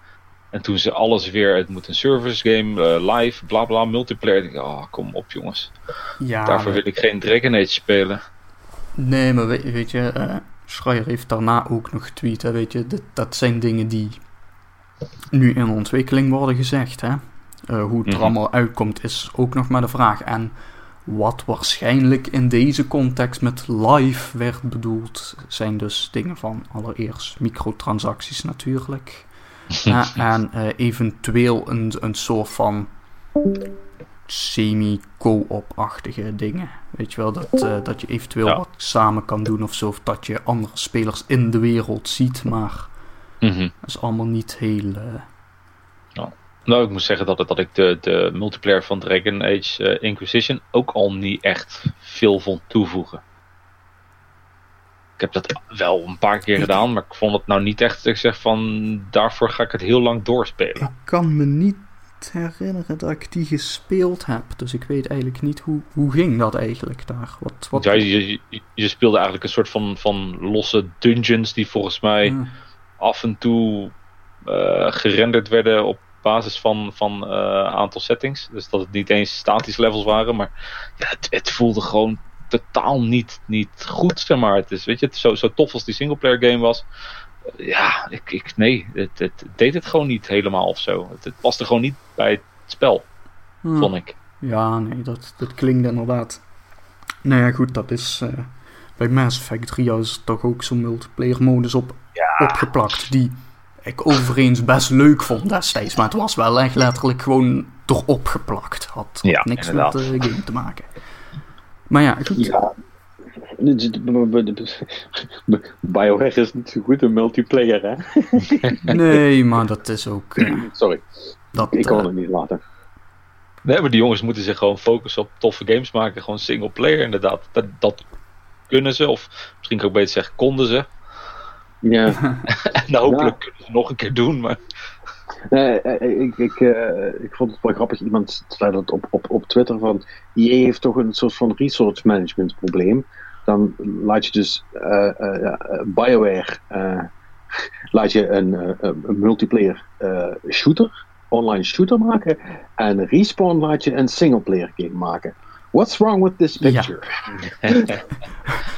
En toen ze alles weer, het moet een service game, uh, live, bla bla, multiplayer. Ik, oh, kom op jongens. Ja, Daarvoor wil ik geen Dragon Age spelen. Nee, maar weet, weet je, uh, Schreier heeft daarna ook nog getweet, hè, weet je, dat, dat zijn dingen die nu in ontwikkeling worden gezegd, hè. Uh, hoe het er mhm. allemaal uitkomt is ook nog maar de vraag. En wat waarschijnlijk in deze context met live werd bedoeld, zijn dus dingen van allereerst microtransacties natuurlijk. en uh, eventueel een, een soort van semi-co-op-achtige dingen. Weet je wel, dat, uh, dat je eventueel wat samen kan doen of zo. Of dat je andere spelers in de wereld ziet, maar mm -hmm. dat is allemaal niet heel... nou, ik moet zeggen dat, dat ik de, de multiplayer van Dragon Age uh, Inquisition ook al niet echt veel vond toevoegen. Ik heb dat wel een paar keer gedaan, maar ik vond het nou niet echt dat ik zeg van daarvoor ga ik het heel lang doorspelen. Ik kan me niet herinneren dat ik die gespeeld heb, dus ik weet eigenlijk niet hoe, hoe ging dat eigenlijk daar. Wat, wat... Ja, je, je, speelde eigenlijk een soort van, van losse dungeons die volgens mij af en toe uh, gerenderd werden op basis van, van uh, aantal settings. Dus dat het niet eens statische levels waren. Maar ja, het, het, voelde gewoon totaal niet, niet goed, zeg maar. Het is, weet je, het zo, zo tof als die singleplayer game was. Uh, ja, ik, ik, nee, het, het, deed het gewoon niet helemaal of zo. Het, het paste gewoon niet bij het spel, hmm. vond ik. Ja, nee, dat, dat klinkt inderdaad. Nou ja, goed, dat is... Uh, bij Mass Effect 3 is toch ook zo'n multiplayer modus op, ja. opgeplakt. Die ik overigens best leuk vond destijds. Maar het was wel echt letterlijk gewoon erop geplakt. Had, niks met de game te maken. Maar ja, goed. Ja. BioWare is niet zo goed een multiplayer, hè? nee, maar dat is ook... Uh, Sorry, dat, ik kon uh, het niet laten. Nee, maar die jongens moeten zich gewoon focussen op toffe games maken. Gewoon single player, inderdaad. Dat, dat kunnen ze, of misschien kan ik beter zeggen, konden ze. Ja. en hopelijk kunnen ze nog een keer doen, maar... Nee, eh, ik, ik, uh, ik vond het wel grappig. Iemand zei dat op, op, op Twitter van... EA heeft toch een soort van resource management probleem. Dan laat je dus uh, uh, BioWare... laat je een, een multiplayer shooter, online shooter maken. En Respawn laat je een singleplayer game maken. What's wrong with this picture?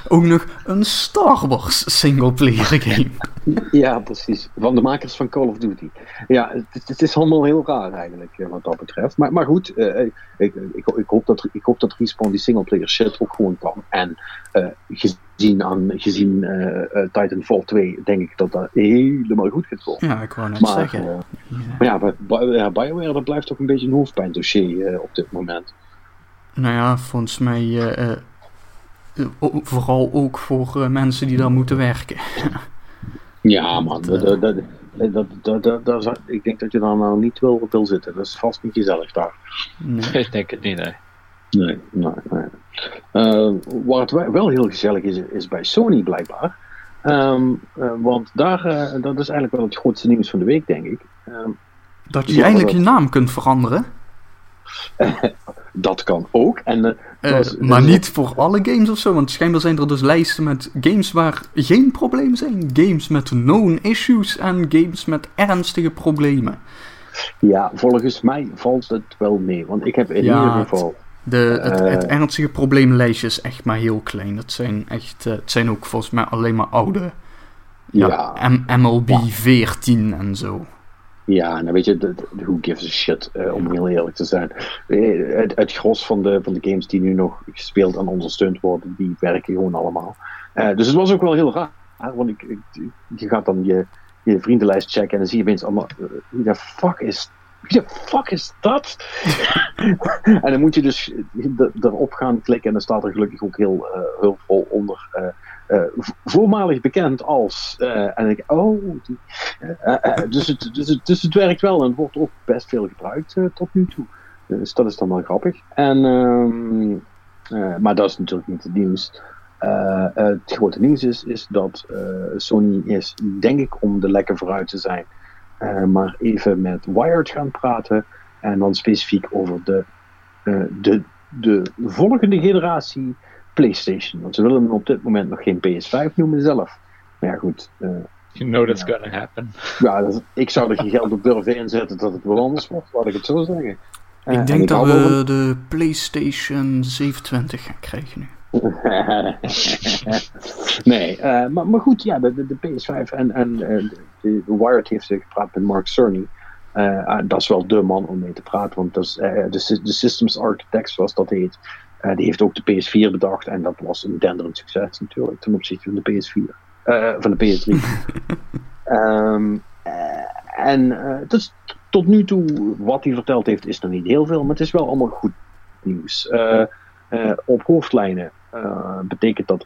Ook nog een Star Wars singleplayer game. ja, precies. Van de makers van Call of Duty. Ja, het, het is allemaal heel raar eigenlijk eh, wat dat betreft. Maar, maar goed, uh, ik, ik, ik, hoop dat, ik hoop dat Respawn die singleplayer shit ook gewoon kan. En uh, gezien, aan, gezien uh, Titanfall 2 denk ik dat dat helemaal goed gaat komen. Ja, ik wou net maar, zeggen. ja. Maar ja, BioWare dat blijft toch een beetje een hoofdpijndossier op dit moment. Nou ja, volgens mij uh, uh, vooral ook voor mensen die daar moeten werken. ja, man. Dat, dat, dat, dat, ik denk dat je daar nou niet wil, wil zitten. Dat is vast niet gezellig daar. Nee, ik denk het niet, nee. Nee, nee, nee. Uh, waar het wel heel gezellig is, is bij Sony blijkbaar. Um, uh, want daar, uh, dat is eigenlijk wel het grootste nieuws van de week, denk ik. Um, dat je eindelijk je naam kunt veranderen? dat kan ook. En, uh, maar niet voor alle games of zo, want schijnbaar zijn er dus lijsten met games waar geen problemen zijn. Games met known issues en games met ernstige problemen. Ja, volgens mij valt het wel mee, want ik heb in ieder geval... De, het, het, ernstige probleemlijstje is echt maar heel klein. Het zijn, echt, het zijn ook volgens mij alleen maar oude. Ja, ja MLB ja. 14 en zo. Ja, nou weet je, who gives a shit, uh, om heel eerlijk te zijn. Eh, het, het gros van de, van de games die nu nog gespeeld en ondersteund worden, die werken gewoon allemaal. Uh, dus het was ook wel heel raar, want ik, ik, je gaat dan je, je vriendenlijst checken en dan zie je opeens allemaal, wie de fuck is wie de fuck is dat? en dan moet je dus erop gaan klikken en dan staat er gelukkig ook heel uh, hulpvol onder voormalig bekend als. en ik, oh, die, dus, het, dus, het, dus het werkt wel en wordt ook best veel gebruikt tot nu toe. Dus dat is dan wel grappig. En, ehm, maar dat is natuurlijk niet het nieuws. het grote nieuws is, is dat Sony is, denk ik, om de lekker vooruit te zijn, maar even met Wired gaan praten. En dan specifiek over de, de, de volgende generatie PlayStation. Want ze willen hem op dit moment nog geen PS5 noemen zelf. Maar ja, goed. Uh, you know that's ja. gonna happen. Ja, dat, ik zou er geen geld op durven inzetten dat het wel anders wordt, laat ik het zo zeggen. Uh, ik denk dat we de PlayStation 27 gaan krijgen nu. nee, uh, maar, maar goed, ja, de, de, de PS5 en, en de, de Wired heeft gepraat met Mark Cerny. Uh, dat is wel de man om mee te praten, want dat is, uh, de, de Systems Architect, zoals dat heet, uh, die heeft ook de PS4 bedacht en dat was een denderend succes natuurlijk ten opzichte van de PS4, van de PS3. um, en dus tot nu toe, wat hij verteld heeft, is nog niet heel veel, maar het is wel allemaal goed nieuws. op hoofdlijnen betekent dat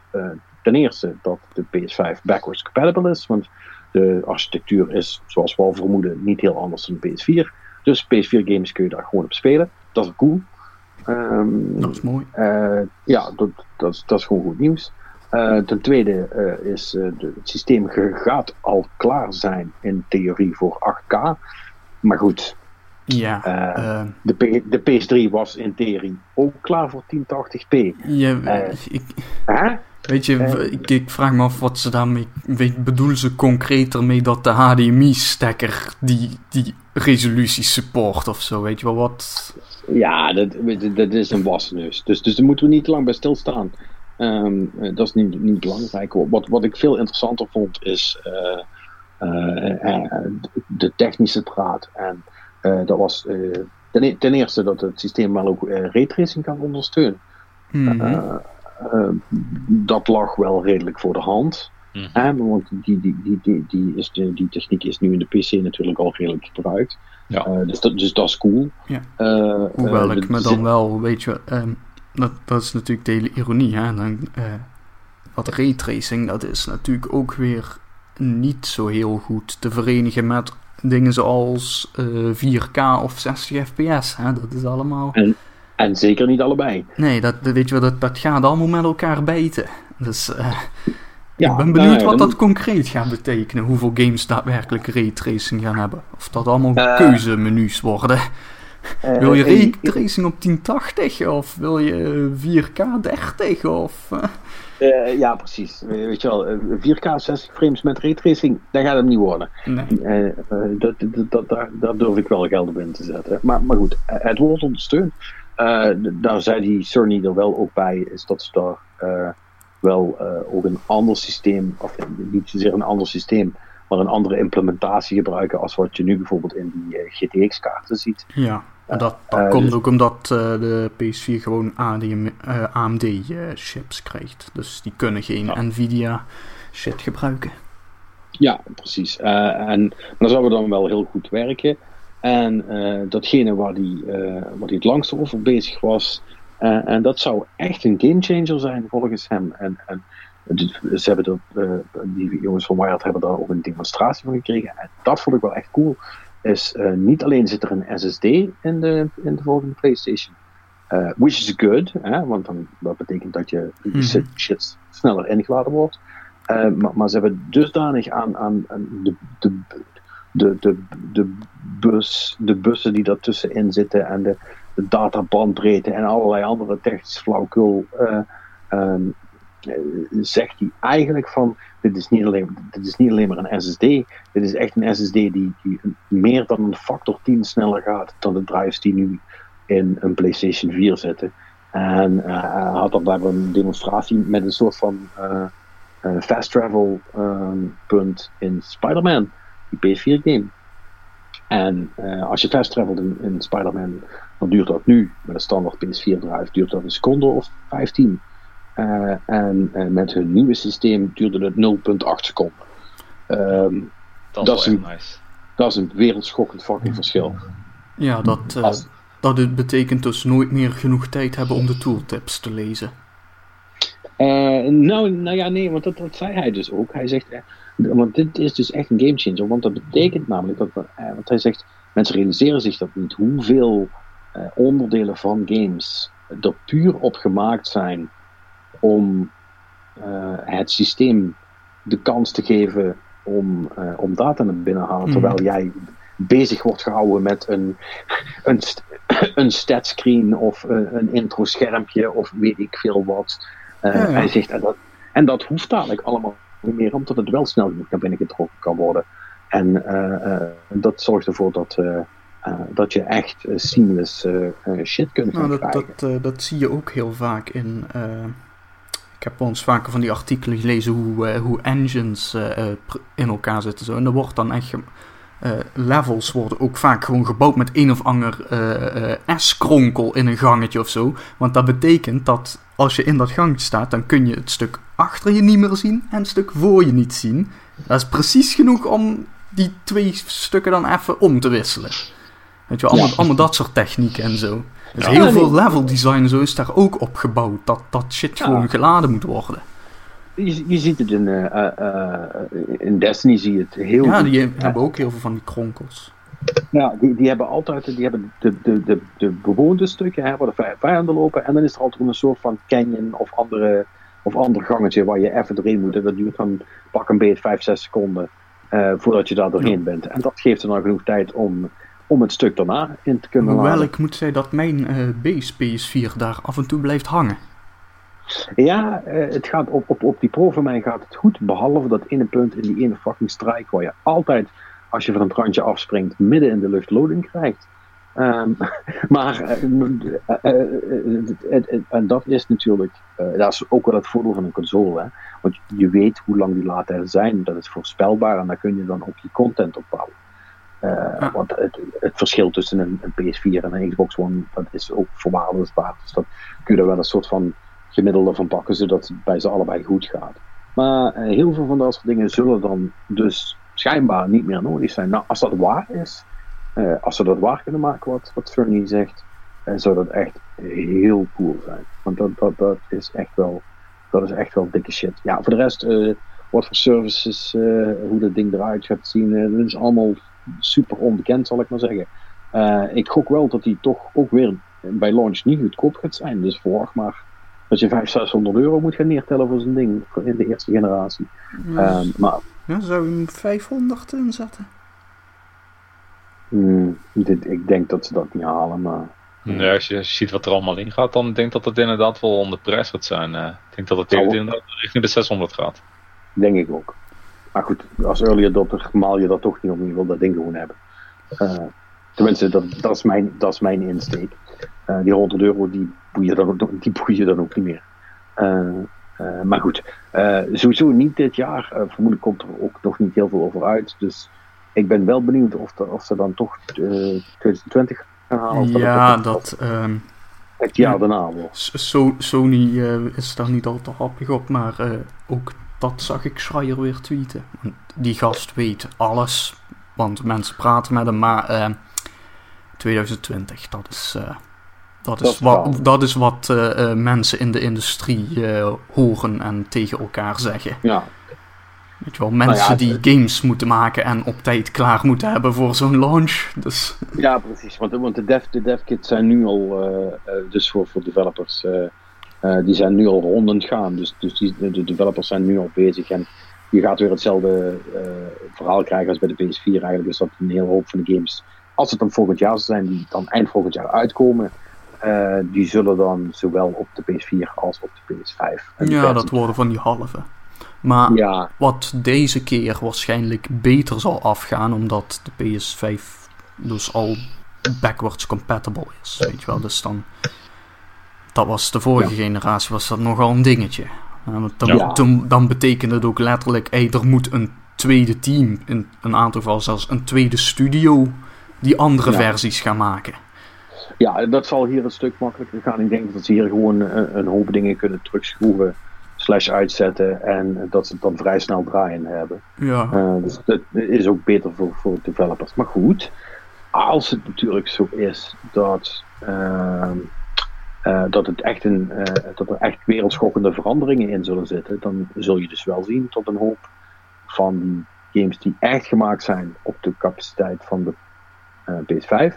ten eerste dat de PS5 backwards compatible is, want de architectuur is, zoals we al vermoeden, niet heel anders dan de PS4. Dus PS4 games kun je daar gewoon op spelen. Dat is cool. Um, dat is mooi. Uh, ja, dat, dat, is, dat is gewoon goed nieuws. Uh, ten tweede uh, is de, het systeem gaat al klaar zijn in theorie voor 8K. Maar goed. Ja, de, P, de PS3 was in theorie ook klaar voor 1080p. Ja, ik, Weet je, eh, ik, ik, vraag me af wat ze daarmee. Weet, bedoelen ze concreter mee dat de HDMI-stekker die, die resolutie support of zo? Weet je wel wat? Ja, dat, dat is een wasneus. Dus, dus daar moeten we niet te lang bij stilstaan. Um, dat is niet, niet belangrijk. Wat, wat ik veel interessanter vond is uh, uh, de technische praat. En dat was ten, e-, ten, eerste dat het systeem wel ook raytracing kan ondersteunen. Mm -hmm. Uh, dat lag wel redelijk voor de hand. Mm -hmm. want die, die, die, die, die, is de, die techniek is nu in de PC natuurlijk al redelijk gebruikt. Ja. Uh, dus, dat, dus dat is cool. Ja. Uh, Hoewel ik me dan wel, weet je, um, dat, dat is natuurlijk de hele ironie. Hè? Dan, wat raytracing, dat is natuurlijk ook weer niet zo heel goed te verenigen met dingen zoals 4K of 60 fps. Hè? Dat is allemaal. En, en zeker niet allebei. Nee, dat, weet je wel, dat, dat gaat allemaal met elkaar bijten. Dus uh, ja, ik ben benieuwd wat dat concreet gaat betekenen. Hoeveel games daadwerkelijk raytracing gaan hebben. Of dat allemaal uh, keuzemenu's worden. Uh, wil je raytracing op 1080 of wil je 4K 30 of... ja, precies. Weet je wel, 4K 60 frames met raytracing, dat gaat het niet worden. Nee. dat, dat, dat, daar, durf ik wel geld op in te zetten. Maar, maar goed, het wordt ondersteund. Daar zei die Cerny er wel ook bij, is dat ze daar wel uh, ook een ander systeem, of niet zozeer een ander systeem, maar een andere implementatie gebruiken als wat je nu bijvoorbeeld in die GTX-kaarten ziet. Ja, en dat, dat komt dus, ook omdat de PS4 gewoon AMD-chips krijgt. Dus die kunnen geen Nvidia-shit gebruiken. Ja, precies. en dat zou dan wel heel goed werken. En uh, datgene waar hij, uh, waar het langst over bezig was. Uh, en dat zou echt een gamechanger zijn volgens hem. En, en ze hebben er, die jongens van Wired hebben daar ook een demonstratie van gekregen. En dat vond ik wel echt cool. Is niet alleen zit er een SSD in de, in de volgende PlayStation. which is good, hè, want dan, dat betekent dat je mm shit sneller ingeladen wordt. maar, maar, ze hebben dusdanig aan, aan, aan de, de, de, de, de, bus, de bussen die daartussenin zitten en de, de databandbreedte en allerlei andere technische flauwkul, uh, um, zegt hij eigenlijk van, dit is, niet alleen, dit is niet alleen maar een SSD, dit is echt een SSD die, die meer dan een factor 10 sneller gaat dan de drives die nu in een PlayStation 4 zitten. En uh, had dan blijkbaar een demonstratie met een soort van fast travel um, punt in Spider-Man die PS4 game. En uh, als je fast travelt in, in Spider-Man, dan duurt dat nu met een standaard PS4 drive duurt dat een seconde of 15. Uh, eh, en uh, met hun nieuwe systeem duurde het 0,8 seconden. Um, dat, dat, is een, nice. dat is een wereldschokkend fucking verschil. Ja, dat, Als, dat betekent dus nooit meer genoeg tijd hebben om de tooltips te lezen. Uh, nou, nou ja, nee, want dat, dat zei hij dus ook. Hij zegt, want dit is dus echt een gamechanger, want dat betekent namelijk dat, want hij zegt, mensen realiseren zich dat niet, hoeveel onderdelen van games er puur op gemaakt zijn om het systeem de kans te geven om, om data naar binnen te halen, mhm. terwijl jij bezig wordt gehouden met een, een, een statscreen of een, een intro schermpje of weet ik veel wat. Uh, Hij zegt, en dat, en dat hoeft dadelijk allemaal niet meer, omdat het wel snel genoeg naar binnen getrokken kan worden. En uh, dat zorgt ervoor dat, dat je echt seamless shit kunt nou, dat, krijgen. Dat, dat zie je ook heel vaak in... ik heb ons vaker van die artikelen gelezen hoe, hoe engines in elkaar zitten. Zo. En er wordt dan echt uh, levels worden ook vaak gewoon gebouwd met een of ander S-kronkel in een gangetje of zo. Want dat betekent dat als je in dat gangetje staat, dan kun je het stuk achter je niet meer zien en het stuk voor je niet zien. Dat is precies genoeg om die twee stukken dan even om te wisselen. Weet je, allemaal, allemaal dat soort technieken en zo. Dus heel veel level design zo is daar ook op gebouwd. Dat, dat shit gewoon geladen moet worden. Je, je ziet het in, uh, uh, in Destiny, zie je het heel Ja, die hebben ook heel veel van die kronkels. Ja, die, die hebben altijd die hebben de, de, de, de bewoonde stukken hè, waar de vijanden lopen. En dan is er altijd een soort van canyon of andere, of ander gangetje waar je even doorheen moet. En dat duurt dan pak een beet 5, 6 seconden uh, voordat je daar doorheen bent. En dat geeft er dan genoeg tijd om, om het stuk daarna in te kunnen Hoewel ik moet zeggen dat mijn uh, base PS4 daar af en toe blijft hangen. Ja, uh, het gaat op, op, op die pro van mij gaat het goed. Behalve dat ene punt in die ene fucking strike waar je altijd, als je van een randje afspringt, midden in de lucht loading krijgt. Um, maar uh, en dat is natuurlijk, dat is ook wel het voordeel van een console. Hè? Want je weet hoe lang die later zijn, dat is voorspelbaar en daar kun je dan ook je content op bouwen. Uh, Want het, het, verschil tussen een, een, PS4 en een Xbox One, dat is ook verwaarloosbaar. Dus dat kun je er wel een soort van gemiddelde van pakken, zodat het bij ze allebei goed gaat. Maar uh, heel veel van dat soort dingen zullen dan dus schijnbaar niet meer nodig zijn. Nou, als dat waar is, uh, als ze dat waar kunnen maken, wat, wat Fernie zegt, uh, zou dat echt heel cool zijn. Want dat, dat, dat, is echt wel, dat is echt wel dikke shit. Ja, voor de rest, wat voor services, hoe dat ding eruit gaat zien, dat is allemaal super onbekend, zal ik maar zeggen. ik gok wel dat die toch ook weer bij launch niet goedkoop gaat zijn. Dus verwacht maar dat je 500, 600 euro moet gaan neertellen voor zo'n ding in de eerste generatie. Ja, um, maar, ja, zou je hem 500 inzetten? Hmm, dit, ik denk dat ze dat niet halen, maar... Nee, als je, ziet wat er allemaal in gaat, dan denk ik dat het inderdaad wel onder prijs gaat zijn. Uh, ik denk dat het inderdaad richting de 600 gaat. Denk ik ook. Maar goed, als early adopter maal je dat toch niet om, je wil dat ding gewoon hebben. Uh, tenminste, dat, dat, is mijn, dat is mijn insteek. Uh, die 100 euro die boeien dan, die boeien dan ook niet meer. Maar goed, sowieso niet dit jaar. vermoedelijk komt er ook nog niet heel veel over uit. Dus ik ben wel benieuwd of, of ze dan toch 2020 gaan halen. ja, dat. Um, het jaar daarna So, Sony is daar niet al te happig op, maar ook dat zag ik Schreier weer tweeten. Die gast weet alles, want mensen praten met hem, maar 2020, dat is, dat, is wat, dat is wat mensen in de industrie horen en tegen elkaar zeggen. Ja. Weet je wel, mensen nou ja, die games moeten maken en op tijd klaar moeten hebben voor zo'n launch. Dus. Ja, precies. Want, want de, dev, de dev kits zijn nu al, dus voor, voor developers, die zijn nu al rondend gaan. Dus, dus die, de developers zijn nu al bezig en je gaat weer hetzelfde verhaal krijgen als bij de PS4 eigenlijk. Dus dat een hele hoop van de games als het dan volgend jaar zijn die dan eind volgend jaar uitkomen, uh, die zullen dan zowel op de PS4 als op de PS5. Ja, dat worden van die halve. Maar ja. wat deze keer waarschijnlijk beter zal afgaan, omdat de PS5 dus al backwards compatible is. Weet je wel, dus dan. Dat was de vorige generatie, was dat nogal een dingetje. Dan, ja. dan, dan betekent het ook letterlijk, hey, er moet een tweede team, in een aantal gevallen zelfs een tweede studio die andere versies gaan maken. Ja, dat zal hier een stuk makkelijker gaan. Ik denk dat ze hier gewoon een, een hoop dingen kunnen terugschroeven, slash uitzetten en dat ze het dan vrij snel draaien hebben. Ja. Uh, dus dat is ook beter voor, voor developers. Maar goed, als het natuurlijk zo is dat uh, eh, dat, het echt een, eh, dat er echt wereldschokkende veranderingen in zullen zitten, dan zul je dus wel zien tot een hoop van die games die echt gemaakt zijn op de capaciteit van de eh, PS5,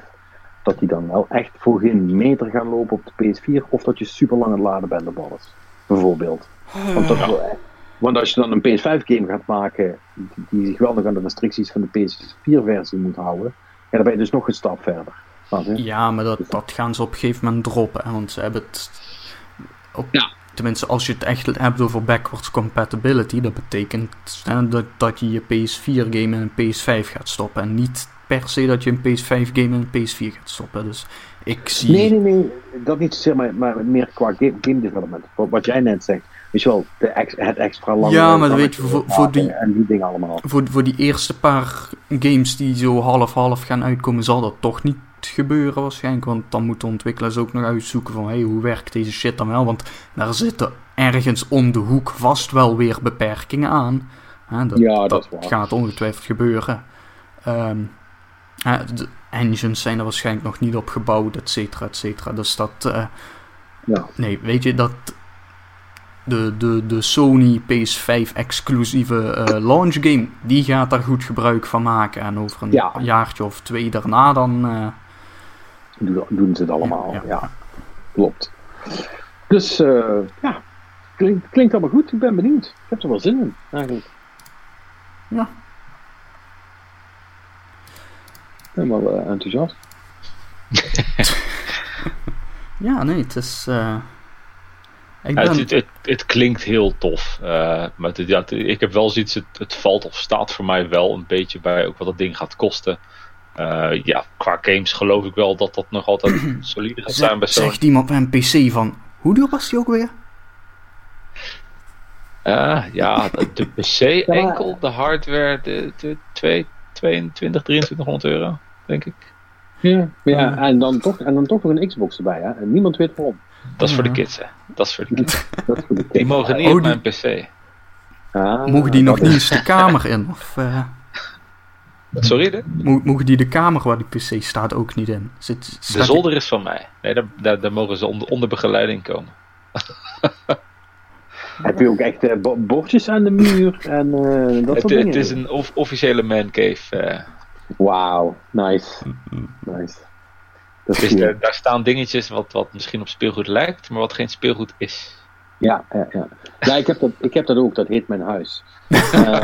dat die dan wel echt voor geen meter gaan lopen op de PS4, of dat je super lang aan het laden bent op alles. Bijvoorbeeld. Want, dat want als je dan een PS5-game gaat maken die, die zich wel nog aan de restricties van de PS4-versie moet houden, ja, dan ben je dus nog een stap verder. Snap je? Ja, maar dat, dat gaan ze op een gegeven moment droppen. Hè, want ze hebben het. Op, Ja. Tenminste, als je het echt hebt over backwards compatibility, dat betekent hè, dat, dat je je PS4-game in een PS5 gaat stoppen. En niet per se dat je een PS5-game in een PS4 gaat stoppen. Dus ik zie. Nee, nee, nee, dat niet zozeer, maar, maar meer qua game, game development. Wat, wat jij net zegt, weet je wel, de ex, het extra lange... Ja, maar weet je, voor- voor die- En die dingen allemaal. Voor, voor die eerste paar games die zo half-half gaan uitkomen, zal dat toch niet gebeuren waarschijnlijk. Want dan moeten ontwikkelaars ook nog uitzoeken van hey, hoe werkt deze shit dan wel. Want daar zitten ergens om de hoek vast wel weer beperkingen aan. Hè, dat, Ja, dat gaat ongetwijfeld gebeuren. Ehm, hè, de engines zijn er waarschijnlijk nog niet op gebouwd, et cetera, et cetera. Dus dat... eh, Ja. Nee, weet je, dat de, de, de Sony PS5 exclusieve eh, launch game, die gaat daar goed gebruik van maken. En over een Ja. jaartje of twee daarna dan... eh, Doen, doen ze het allemaal, Ja. Klopt. Dus, eh, ja, klinkt, klinkt allemaal goed. Ik ben benieuwd. Ik heb er wel zin in, eigenlijk. Ja. Eh, enthousiast. ja, nee, het is... ik Ja, ben... het, het, het, het klinkt heel tof. eh, maar het, ja, het- ik heb wel zoiets, het, het valt of staat voor mij wel een beetje bij ook wat dat ding gaat kosten. Eh, ja, qua games geloof ik wel dat dat nog altijd solide gaat zijn bij zegt iemand bij een PC van... Hoe duur was die ook weer? Eh, ja, de, de PC enkel, de hardware, de, de 2, 22, 2300 euro, denk ik. Ja, ja en, dan toch, en dan toch nog een Xbox erbij, hè. En niemand weet waarom. Dat is voor de kids, hè. Dat is voor de kids. Die mogen niet Oh, op die- mijn PC. Ah, Mogen die nog niet eens de kamer in? Of eh, Sorry, de, mo- mogen die de kamer waar die PC staat ook niet in? Zit, de zolder is van mij. Nee, daar, daar, daar mogen ze onder, onder begeleiding komen. Heb je ook echt bo- bordjes aan de muur en eh, dat Het, soort dingen? het is een of- officiële mancave. Wauw, nice. Nice. Dat Dus daar, daar staan dingetjes wat, wat misschien op speelgoed lijkt, maar wat geen speelgoed is. Ja, ja, ja. ja ik, heb dat, ik heb dat ook, dat heet mijn huis. Eh,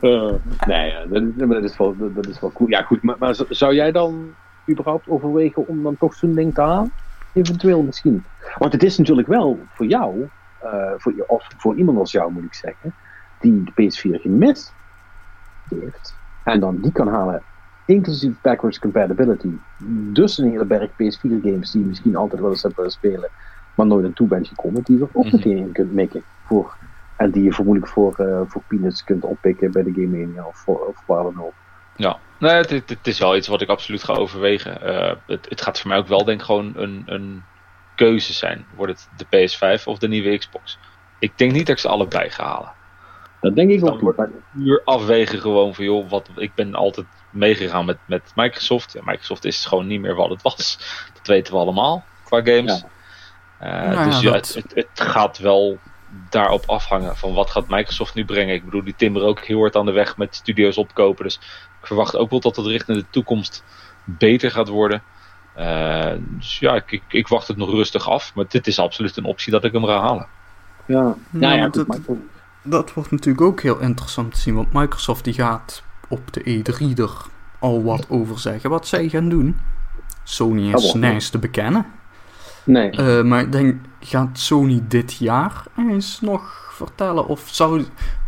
eh, nee, dat, is wel, dat, is wel cool. Ja, goed, maar, maar zou jij dan überhaupt overwegen om dan toch zo'n ding te halen? Eventueel misschien. Want het is natuurlijk wel voor jou, eh, voor, je- of voor iemand als jou moet ik zeggen, die de PS4 gemist heeft, en dan die kan halen, inclusief backwards compatibility, dus een hele berg PS4 games die je misschien altijd wel eens hebt willen spelen, maar nooit aan toe bent gekomen, die je er ook Mhm. meteen in kunt mikken. Voor, en die je vermoedelijk voor, eh, voor peanuts kunt oppikken bij de Game Mania of, of waar dan ook. Ja, nee, het, het, het is wel iets wat ik absoluut ga overwegen. Eh, het, het gaat voor mij ook wel denk ik gewoon een, een keuze zijn. Wordt het de PS5 of de nieuwe Xbox? Ik denk niet dat ik ze allebei ga halen. Dat denk ik ook Puur afwegen gewoon van joh, wat, ik ben altijd meegegaan met, met Microsoft. Ja, Microsoft is gewoon niet meer wat het was. Dat weten we allemaal qua games. Eh, Nou dus ja, dat- het, het, het gaat wel daarop afhangen van wat gaat Microsoft nu brengen. Ik bedoel, die timmeren ook heel hard aan de weg met studio's opkopen. Dus ik verwacht ook wel dat het richting de toekomst beter gaat worden. Eh, dus ja, ik, ik, ik wacht het nog rustig af. Maar dit is absoluut een optie dat ik hem ga halen. Ja, nou ja, dat- Dat wordt natuurlijk ook heel interessant te zien, want Microsoft die gaat op de E3 er al wat over zeggen wat zij gaan doen. Sony is nice te bekennen. nee. Eh, maar ik denk, gaat Sony dit jaar eens nog vertellen of zou...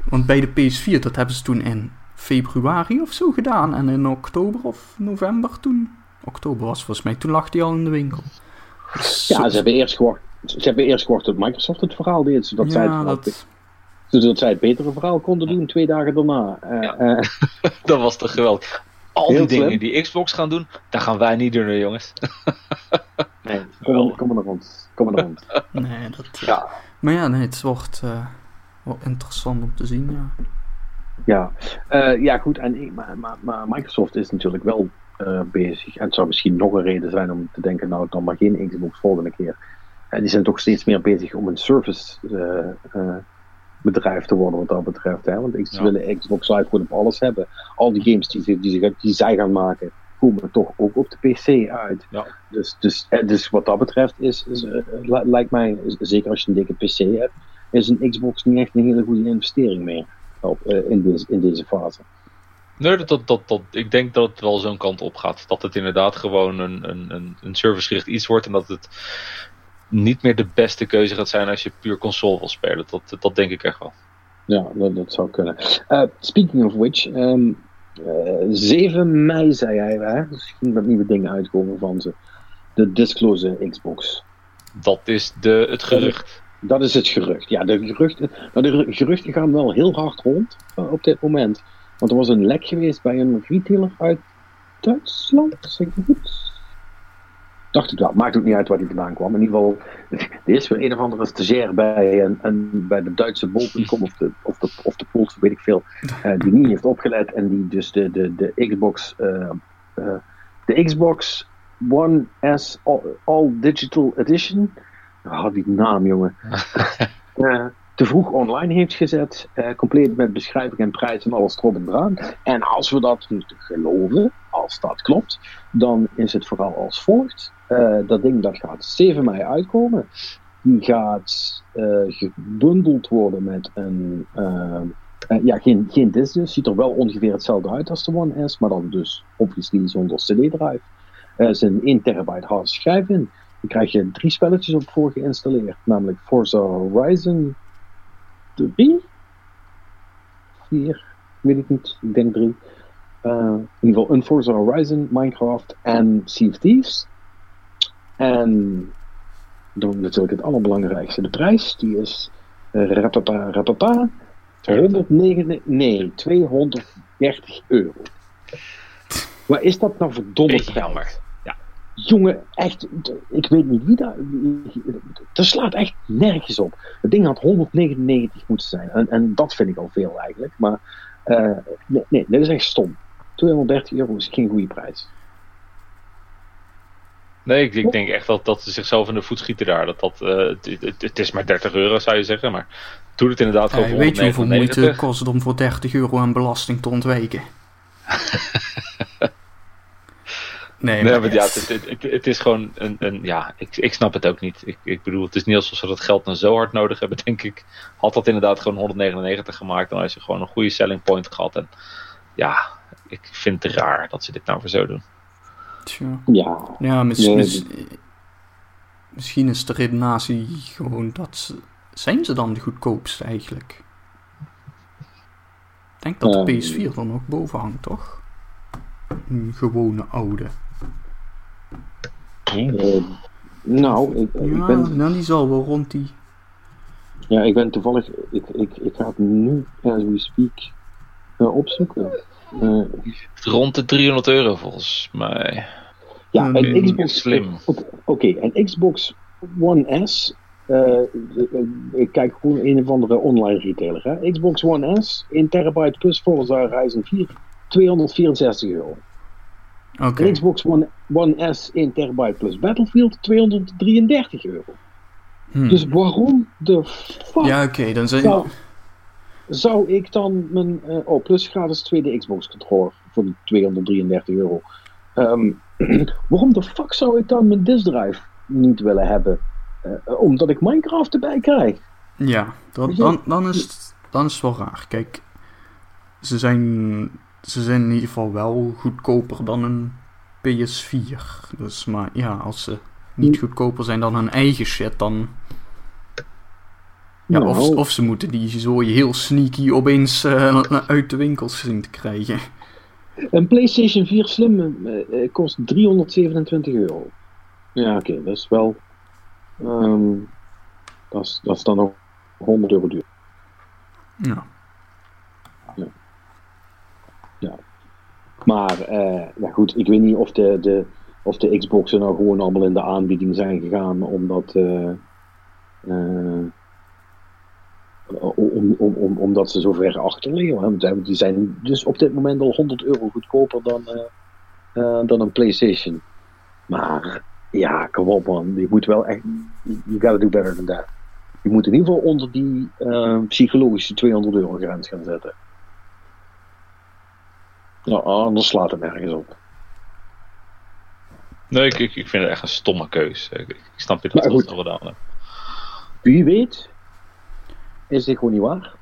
Want bij de PS4, dat hebben ze toen in februari of zo gedaan. En in oktober of november toen... Oktober was volgens mij, toen lag die al in de winkel. Dus ja, zo- ze hebben eerst gewacht. Ze hebben eerst gewacht tot Microsoft het verhaal deed, zodat, zij, het ja, verhaal, dat, zodat zij het betere verhaal konden doen twee dagen daarna. Eh, Ja. eh, Dat was toch geweldig. Al Heel die dingen slim. die Xbox gaan doen, dat gaan wij niet doen, hè, jongens. nee, kom, maar- kom maar naar rond. Kom maar naar rond. nee, dat... Ja. Maar ja, nee, het wordt eh, wel interessant om te zien, ja. Ja, Eh, ja goed. En, maar, maar, maar Microsoft is natuurlijk wel. eh, bezig. En het zou misschien nog een reden zijn om te denken, nou dan maar geen Xbox volgende keer. En die zijn toch steeds meer bezig om een service eh, eh, bedrijf te worden wat dat betreft. Hè? Want ze Ja. willen Xbox Live gewoon op alles hebben. Al die games die, die, ze- die zij gaan maken, komen toch ook op de PC uit. Ja. Dus, dus, eh, dus wat dat betreft is, is eh, li- lijkt mij, is- zeker als je een dikke PC hebt, is een Xbox niet echt een hele goede investering meer op, eh, in, deze, in deze fase. Nee, dat, dat, dat, dat, ik denk dat het wel zo'n kant op gaat. Dat het inderdaad gewoon een, een, een servicegericht iets wordt. En dat het niet meer de beste keuze gaat zijn als je puur console wil spelen. Dat, dat denk ik echt wel. Ja, dat, dat zou kunnen. Eh, speaking of which, ehm, eh, 7 mei zei hij, hè? Dus ging met nieuwe dingen uitkomen van ze. De disclose Xbox. Dat is de, het gerucht. Dat is het gerucht. Ja, de geruchten, de ru- geruchten gaan wel heel hard rond eh, op dit moment. Want er was een lek geweest bij een retailer uit Duitsland, zeg ik goed? Dacht ik wel. Maakt ook niet uit waar die vandaan kwam. In ieder geval, er is weer een of andere stagiair bij, een, een, bij de Duitse bol.com of de, of de, of de Poolse, weet ik veel, eh, die niet heeft opgelet en die dus de, de, de Xbox, eh, eh, de Xbox One S All, All Digital Edition, oh, die naam jongen, te vroeg online heeft gezet, compleet met beschrijving en prijs en alles erop en eraan. En als we dat moeten geloven, als dat klopt, dan is het vooral als volgt. Eh, dat ding dat gaat 7 mei uitkomen. Die gaat eh, gebundeld worden met een. eh, ja, geen, geen disc dus. Ziet er wel ongeveer hetzelfde uit als de One S, maar dan dus obviously zonder CD-drive. Er is een 1 terabyte harde schijf in. Krijg je drie spelletjes op voor geïnstalleerd, namelijk Forza Horizon 3, 4, weet ik niet, ik denk 3. Uh, in ieder geval een Forza Horizon, Minecraft en Sea of Thieves. En dan natuurlijk het allerbelangrijkste, de prijs. Die is ratata, ratata, 109, nee, 230 euro. Waar is dat nou verdomme Beetje jammer. Ja. Jongen, echt, ik weet niet wie dat. Dat slaat echt nergens op. Het ding had 199 moeten zijn. En, en dat vind ik al veel eigenlijk. Maar uh, nee, nee, dat is echt stom. 230 euro is geen goede prijs. Nee, ik, ik, denk echt dat, dat ze zichzelf in de voet schieten daar. Dat, dat, uh, het, het, het, is maar 30 euro zou je zeggen, maar doe het inderdaad gewoon hey, Weet je hoeveel moeite het kost om voor 30 euro aan belasting te ontwijken? nee, nee, maar ja, het, het, het, is gewoon een, een ja, ik, ik snap het ook niet. Ik, ik bedoel, het is niet alsof ze dat geld nou zo hard nodig hebben, denk ik. Had dat inderdaad gewoon 199 gemaakt, dan had je gewoon een goede selling point gehad. En ja, ik vind het raar dat ze dit nou voor zo doen. Tja. Ja. Ja, mis, nee, mis, misschien is de redenatie gewoon dat ze, zijn ze dan de goedkoopste eigenlijk? Ik denk dat de PS4 dan ook boven hangt, toch? Een gewone oude. Uh, nou, ik, ja, ik ben... nou, die zal wel rond die... Ja, ik ben toevallig... Ik, ik, ik ga het nu, as we speak, opzoeken. Uh, Rond de 300 euro volgens mij. Ja, een okay. Xbox. Slim. Oké, okay, een Xbox One S. Uh, ik kijk gewoon een of andere online retailer. Hè? Xbox One S, 1 terabyte plus Forza Horizon 4, 264 euro. Okay. Xbox One, One S, 1 terabyte plus Battlefield, 233 euro. Hmm. Dus waarom de fuck ja, okay, dan zijn... zou, zou ik dan mijn... Uh, oh, plus gratis tweede Xbox controller voor die 233 euro. Um, waarom de fuck zou ik dan mijn disk drive niet willen hebben? Uh, omdat ik Minecraft erbij krijg. Ja, dat, dan, dan, is het, dan is het wel raar. Kijk, ze zijn, ze zijn in ieder geval wel goedkoper dan een PS4. Dus, maar ja, als ze niet goedkoper zijn dan hun eigen shit, dan... Ja, nou. of, of ze moeten die zooi heel sneaky opeens uh, uit de winkels zien te krijgen. Een PlayStation 4 Slim uh, kost 327 euro. Ja, oké, okay, dat is wel. Um, dat, is, dat is dan nog 100 euro duur. Ja. Ja. ja. Maar, uh, ja goed, ik weet niet of de, de, of de Xboxen nou gewoon allemaal in de aanbieding zijn gegaan omdat. Uh, om, om, om, omdat ze zo ver achter liggen. Want die zijn dus op dit moment al 100 euro goedkoper dan, uh, eh, dan een PlayStation. Maar ja, kom op man. Je moet wel echt. You gotta do better than that. Je moet in ieder geval onder die eh, psychologische 200 euro grens gaan zetten. Nou, anders slaat het nergens op. Nee, ik, ik, vind het echt een stomme keus. Ik, ik snap niet wat goed. ze gedaan hebben. Wie weet, is dit gewoon niet waar?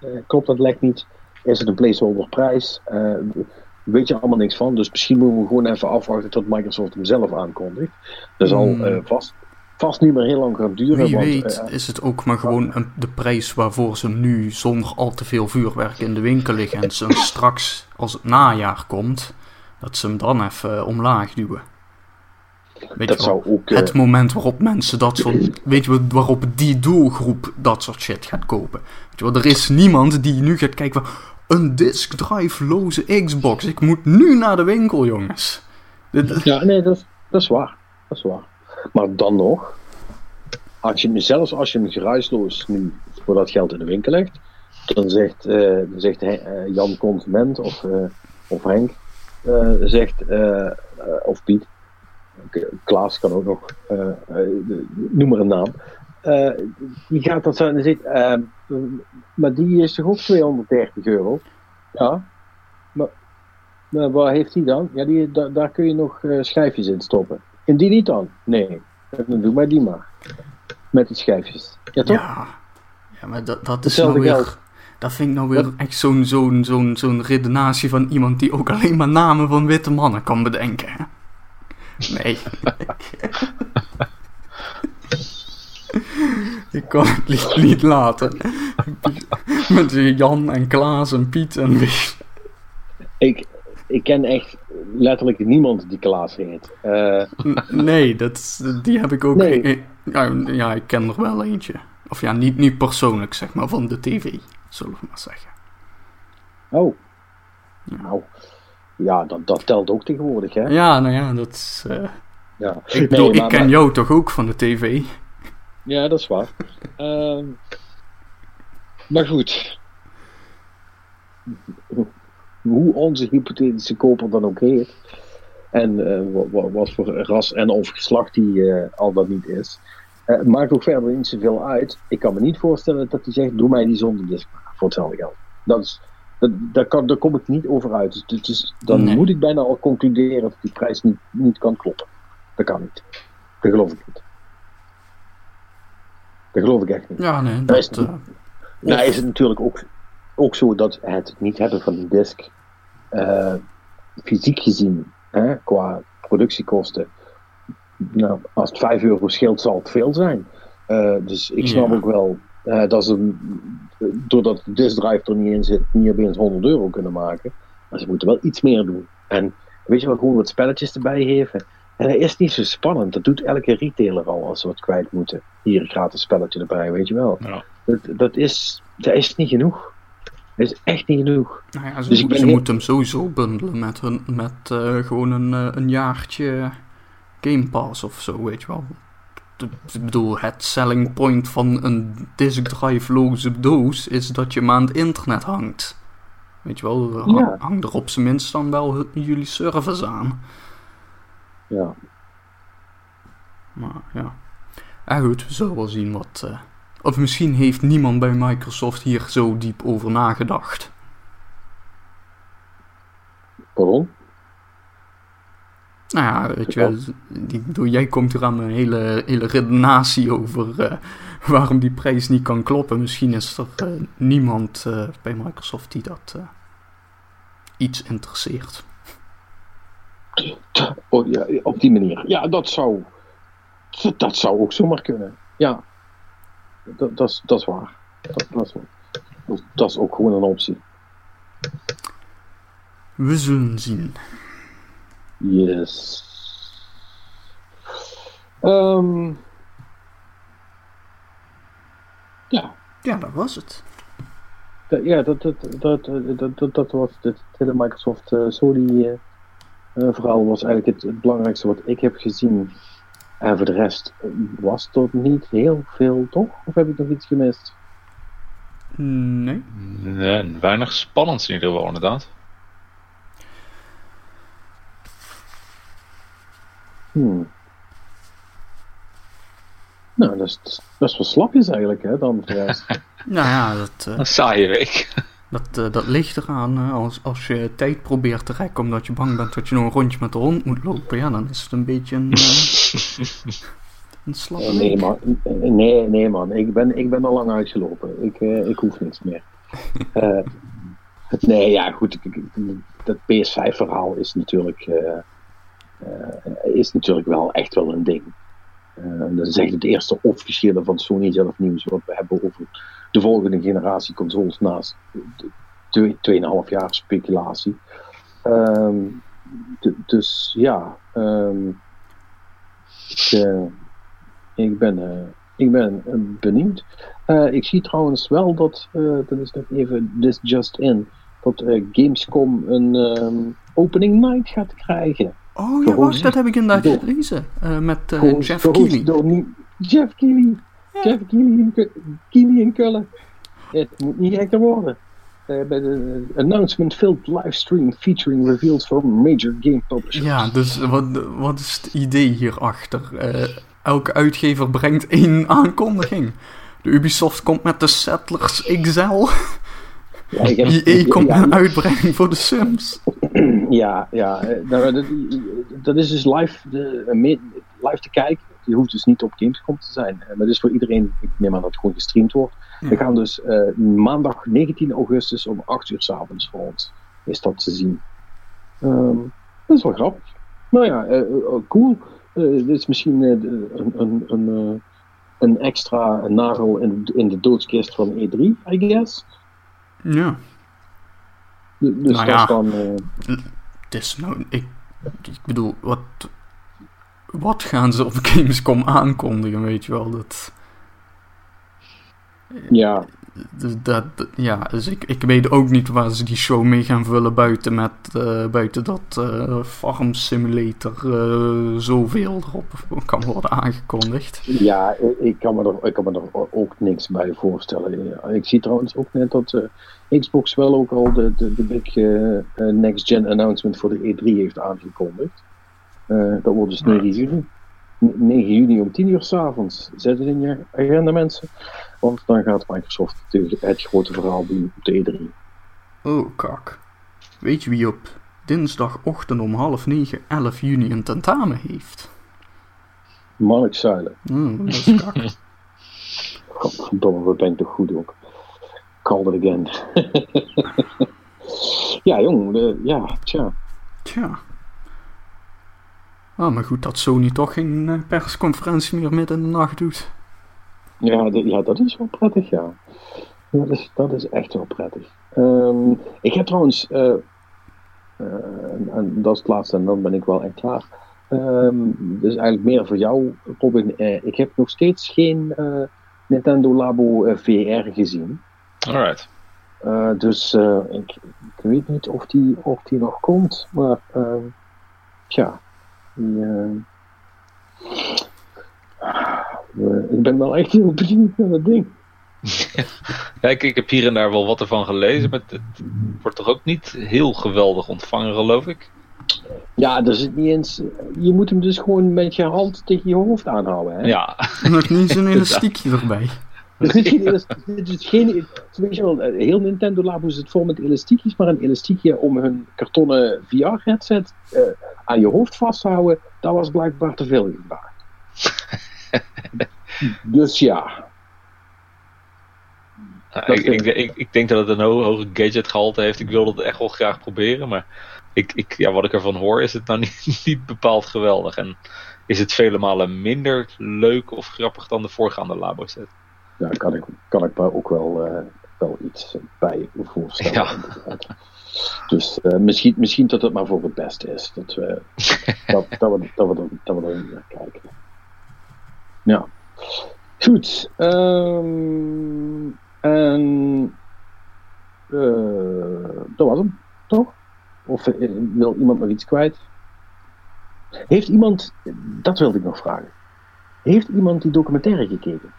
Eh, klopt dat lek niet? Is het een placeholder prijs? Eh, weet je allemaal niks van. Dus misschien moeten we gewoon even afwachten tot Microsoft hem zelf aankondigt. Dat zal Hmm. eh, vast, vast niet meer heel lang gaan duren. Wie want, weet is het ook maar gewoon een, de prijs waarvoor ze nu zonder al te veel vuurwerk in de winkel liggen. En ze straks, als het najaar komt, dat ze hem dan even omlaag duwen. Weet dat je wel, zou ook. eh, het moment waarop mensen dat soort. Weet je waarop die doelgroep dat soort shit gaat kopen. Weet je wel, er is niemand die nu gaat kijken van. Een disk drive-loze Xbox. Ik moet nu naar de winkel, jongens. Ja, nee, dat, is- dat is waar. Dat is waar. Maar dan nog, als je, zelfs als je hem geruisloos nu voor dat geld in de winkel legt, dan zegt, eh, dan zegt eh, Jan Consument of, of Henk, zegt, of Piet, Klaas kan ook nog, eh, eh, noem maar een naam. Eh, die gaat dat zo en zegt, eh, maar die is toch ook 230 euro? Ja, maar, maar waar heeft die dan? Ja, die, da- daar kun je nog schijfjes in stoppen. En die niet dan? Nee, dan doe maar die maar. Met die schijfjes. Ja, toch? Ja, ja maar dat, dat is nou weer. Dat vind ik nou weer echt zo'n zo'n zo'n zo'n redenatie van iemand die ook alleen maar namen van witte mannen kan bedenken. Nee. ik kan het niet, niet laten. Met Jan en Klaas en Piet en wie. Ik, ik ken echt letterlijk niemand die Klaas heet. Eh, Nee, dat, die heb ik ook. Nee. ja, ja, ik ken er wel eentje. Of ja, niet, niet persoonlijk, zeg maar, van de tv, zullen we maar zeggen. oh. Nou, ja, dat, dat telt ook tegenwoordig, hè? Ja, nou ja, dat is. eh, Ja. Ik bedoel, maar- ik ken maar- jou toch ook van de tv? Ja, dat is waar. Ehm, maar goed. Hoe onze hypothetische koper dan ook heet. En eh, wa- wa- wat voor ras en of geslacht die eh, al dat niet is. maakt ook verder niet zoveel uit. Ik kan me niet voorstellen dat hij zegt: Doe mij die maar voor hetzelfde geld. Dat is, daar, kan, daar kom ik niet over uit. Dus, dan Nee. moet ik bijna al concluderen dat die prijs niet, niet kan kloppen. Dat kan niet. Dat geloof ik niet. Dat geloof ik echt niet. Ja, nee, Dat is eh, Nou is het natuurlijk ook, ook zo dat het niet hebben van die disk, eh, fysiek gezien, hè, qua productiekosten, nou, als het 5 euro scheelt, zal het veel zijn. Eh, dus ik snap Ja. ook wel eh, dat ze, doordat de disk drive er niet in zit, niet opeens 100 euro kunnen maken. Maar ze moeten wel iets meer doen. En weet je wel, gewoon wat spelletjes erbij geven. En dat is niet zo spannend. Dat doet elke retailer al als ze wat kwijt moeten. Hier een gratis spelletje erbij, weet je wel. Ja. Dat, dat, is, dat is niet genoeg. Dat is echt niet genoeg. nou ja, ze, Dus ik moet- ben ze heel- moeten hem sowieso bundelen met, hun, met eh, gewoon een, eh, een jaartje Game Pass of zo, weet je wel. Ik bedoel, het selling point van een disk drive-loze doos is dat je hem aan het internet hangt. Weet je wel, ha- Ja. hang er op zijn minst dan wel jullie service aan. Ja. Maar ja. Ja goed, we zullen wel zien wat... eh, Of misschien heeft niemand bij Microsoft hier zo diep over nagedacht. Pardon? Nou ja, weet je, jij komt er aan een hele, hele redenatie over eh, waarom die prijs niet kan kloppen. Misschien is er eh, niemand eh, bij Microsoft die dat iets interesseert. Oh, ja, op die manier. Ja, dat zou. Dat, dat zou ook zomaar kunnen. Ja. Dat, dat, is, dat is waar. Dat, dat, is, dat is ook gewoon een optie. We zullen zien. Yes. Ehm ja. Ja, dat was het. Dat, ja, dat, dat, dat, dat, dat, dat was het hele Microsoft eh, Sony eh, eh, verhaal was eigenlijk het, het belangrijkste wat ik heb gezien. En voor de rest was er niet heel veel, toch? Of heb ik nog iets gemist? Nee. Nee, weinig spannends in ieder geval, inderdaad. Hmm. Nou, dat is best wel slapjes eigenlijk, hè, dan. Nou ja, dat, eh, saaie week. dat, eh, dat ligt eraan. eh, als, als je tijd probeert te rekken omdat je bang bent dat je nog een rondje met de hond moet lopen, ja, dan is het een beetje een, eh, een slappe nee, week. man. Nee, nee, man. Ik ben, ik ben al lang uitgelopen. Ik, eh, ik hoef niks meer. Eh, nee, ja, goed. Dat PS5-verhaal is natuurlijk, is natuurlijk wel echt wel een ding. Eh, dat is echt het eerste officiële van Sony zelf nieuws wat we hebben over de volgende generatie consoles naast de twee- 2,5 jaar speculatie. Ehm, dus ja, ehm, ik, eh, ik ben, eh, ik ben eh, benieuwd. Eh, ik zie trouwens wel dat, eh, dat is nog even this just in, dat eh, Gamescom een ehm, opening night gaat krijgen. Oh ja, wacht, dat heb ik inderdaad door- gelezen. Eh, met Gehost- Jeff gehost Keighley. door nie- Jeff. Jeff Keighley in, in Kullen. Het moet niet gekker worden. Eh, bij de announcement filled livestream featuring reveals from major game publishers. Ja, dus wat, wat is het idee hierachter? Elke uitgever brengt één aankondiging. De Ubisoft komt met de Settlers XL. Ja, ik heb- EA komt ja, een uitbreiding voor de Sims. Ja, ja nou, dat, dat is dus live, de, eh, live te kijken. Je hoeft dus niet op Gamescom te zijn. Eh, Maar het is voor iedereen, ik neem aan dat het gewoon gestreamd wordt. Ja. We gaan dus eh, maandag 19 augustus om 8 uur s avonds voor ons. Is dat te zien. Ehm, dat is wel grappig. Nou ja, cool. Eh, dit is misschien een, een, een, een extra nagel in, de- in de doodskist van E3, I guess. Ja, Du- Dus Nou dat ja. dan... eh, het is nou... Ik, ik bedoel, wat... Wat gaan ze op Gamescom aankondigen, weet je wel? Dat... ja, Dus dat, ja, dus ik, ik weet ook niet waar ze die show mee gaan vullen buiten, met, eh, buiten dat eh, Farm Simulator eh, zoveel erop kan worden aangekondigd. Ja, ik, kan me er, ik kan me er ook niks bij voorstellen. Ik zie trouwens ook net dat Xbox wel ook al de, de, de big eh, eh, next gen announcement voor de E3 heeft aangekondigd. Dat wordt dus 9 juni. N- 9 juni om 10 uur s'avonds. Zet het in je agenda mensen. Want dan gaat Microsoft de- het grote verhaal doen op de E3. Oh, kak. Weet je wie op dinsdagochtend om half negen 11 juni een tentamen heeft? Mark Zuilen. Hmm, dat is kak. Godverdomme, wat ben ik toch goed ook. Called it again. ja, jong. de- ja, tja. Tja. Ah, maar goed dat Sony toch geen eh, persconferentie meer midden in de nacht doet. Ja, ja, dat is wel prettig, ja. Dat is, dat is echt wel prettig. Ehm, ik heb trouwens, eh, eh, en, en dat is het laatste en dan ben ik wel echt klaar. Ehm dus eigenlijk meer voor jou, Robin. Eh, ik heb nog steeds geen eh, Nintendo Labo VR gezien. Alright. Eh, dus eh, ik, ik weet niet of die, of die nog komt, maar ehm eh, ik ben wel echt heel benieuwd naar dat ding. Ja, ik, ik heb hier en daar wel wat ervan gelezen, maar het wordt toch ook niet heel geweldig ontvangen, geloof ik. Ja, er zit niet eens. Je moet hem dus gewoon met je hand tegen je hoofd aanhouden. Hè? Ja, niet zo'n elastiekje erbij. Er zit geen, elas- er zit dus geen, weet je wel, eh, heel Nintendo Labo zit vol met elastiekjes, maar een elastiekje om hun kartonnen VR-headset eh, aan je hoofd vast te houden, dat was blijkbaar te veel gevraagd. dus ja, Ja, ik, ik, ik, ik denk dat het een ho hoge gadgetgehalte heeft. Ik wil het echt wel graag proberen, maar ik, ik, ja, wat ik ervan hoor is het nou niet, niet bepaald geweldig. En is het vele malen minder leuk of grappig dan de voorgaande labo set. Daar kan ik, kan ik me ook wel, eh, wel iets bij voorstellen. Ja. Dus eh, misschien, misschien dat het maar voor het beste is. Dat we, dat, dat we, dat we, dat we naar kijken. Ja. Goed. ehm, en eh, dat was hem, toch? Of wil iemand nog iets kwijt? Heeft iemand, dat wilde ik nog vragen. Heeft iemand die documentaire gekeken?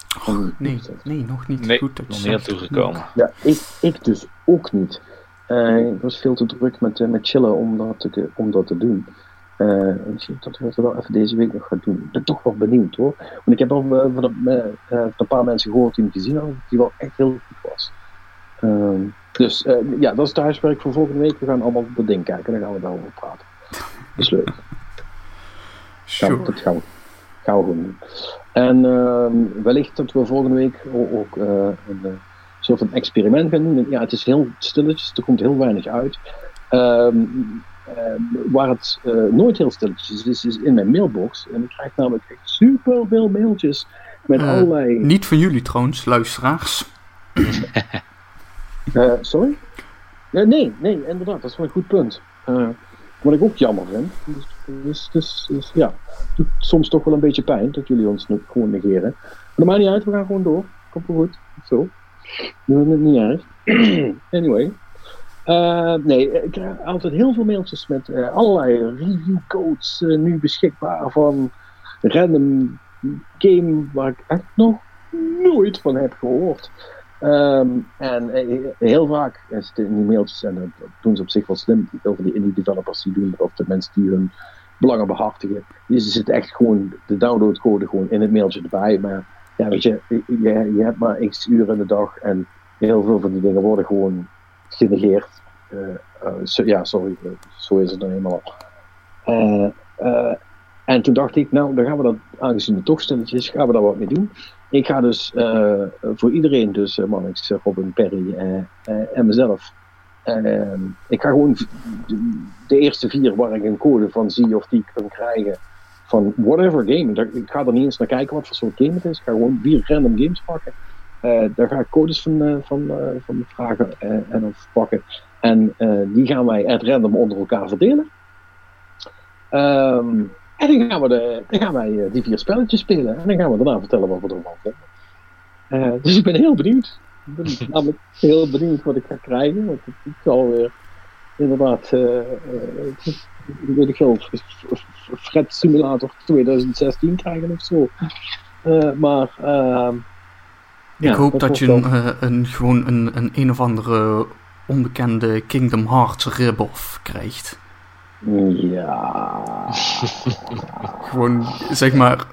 Nee, nee, nog niet. Nee, Goed dat nog niet toegekomen. ja, ik, ik dus ook niet. Eh, ik was veel te druk met, eh, met chillen om dat te, om dat te doen. Uh, misschien dat we het wel even deze week nog gaan doen. Ik ben toch wel benieuwd hoor. Want ik heb al uh, van, een paar mensen gehoord die hem gezien hadden, die wel echt heel goed was. Ehm, dus ja, dat is het huiswerk voor volgende week. We gaan allemaal op dat ding kijken en dan gaan we daarover praten. Dat is leuk. Sure. dat gaan we, gaan we gewoon doen. En ehm, wellicht dat we volgende week ook een soort van experiment gaan doen. Ja, het is heel stilletjes, er komt heel weinig uit. Um, waar het uh, nooit heel stilletjes is, is in mijn mailbox. En ik krijg namelijk echt super veel mailtjes met allerlei. Niet van jullie trouwens, luisteraars. sorry? nee, nee, inderdaad, dat is wel een goed punt. wat ik ook jammer vind. Dus, dus, dus, dus ja, het doet soms toch wel een beetje pijn dat jullie ons gewoon negeren. Maar dat maakt niet uit, we gaan gewoon door. Komt wel goed. Zo. Doen het niet erg. anyway. Uh, nee, ik krijg altijd heel veel mailtjes met uh, allerlei review codes uh, nu beschikbaar van random game waar ik echt nog nooit van heb gehoord. Um, en heel vaak het in die mailtjes, en dat doen ze op zich wel slim, over die indie developers die doen, of de mensen die hun belangen behartigen, die zitten echt gewoon de downloadcode gewoon in het mailtje erbij. Maar ja, je, je, je hebt maar x uur in de dag en heel veel van die dingen worden gewoon genegeerd. Uh, uh, so, ja, sorry, zo is het dan helemaal. Uh, en toen dacht ik, nou, dan gaan we dat, aangezien het toch stilletjes, gaan we daar wat mee doen. Ik ga dus voor iedereen, dus Mannix, Robin, Perry en mezelf, ik ga gewoon de eerste vier waar ik een code van zie of die kan krijgen van whatever game. Ik ga er niet eens naar kijken wat voor soort game het is. Ik ga gewoon vier random games pakken. Uh, daar ga ik codes van, uh, van, uh, van vragen en of pakken. En die gaan wij at random onder elkaar verdelen. Um, en dan gaan, we dan gaan wij die vier spelletjes spelen. En dan gaan we daarna vertellen wat we ervan vinden. dus ik ben heel benieuwd. Ik ben namelijk heel benieuwd wat ik ga krijgen. Want het, zal weer inderdaad, weet ik veel, Fred Simulator 2016 krijgen of zo. Uh, maar uh, ik hoop dat, dat je een, uh, een, gewoon een, een een of andere onbekende Kingdom Hearts rip-off krijgt. Ja. gewoon, zeg maar,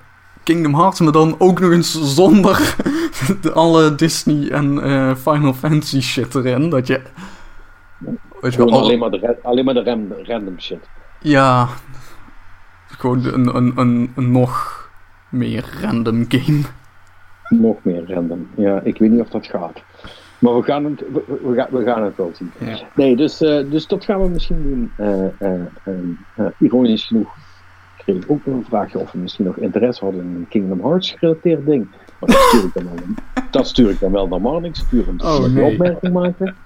Kingdom Hearts, maar dan ook nog eens zonder alle Disney en uh, Final Fantasy shit erin. Dat je. Weet je wel, alleen, maar de, alleen maar de ram, random shit. Ja, gewoon een, een, een, een nog meer random game. Nog meer random. Ja, ik weet niet of dat gaat. Maar we gaan het, we, we, gaan, we gaan het wel zien. Ja. Nee, dus, uh, dus dat gaan we misschien doen. Uh, ironisch genoeg kreeg ik ook nog een vraagje of we misschien nog interesse hadden in een Kingdom Hearts gerelateerd ding. Maar dat stuur ik dan wel, dat stuur ik dan wel naar Marnix. Puur om oh, een nee. opmerking maken.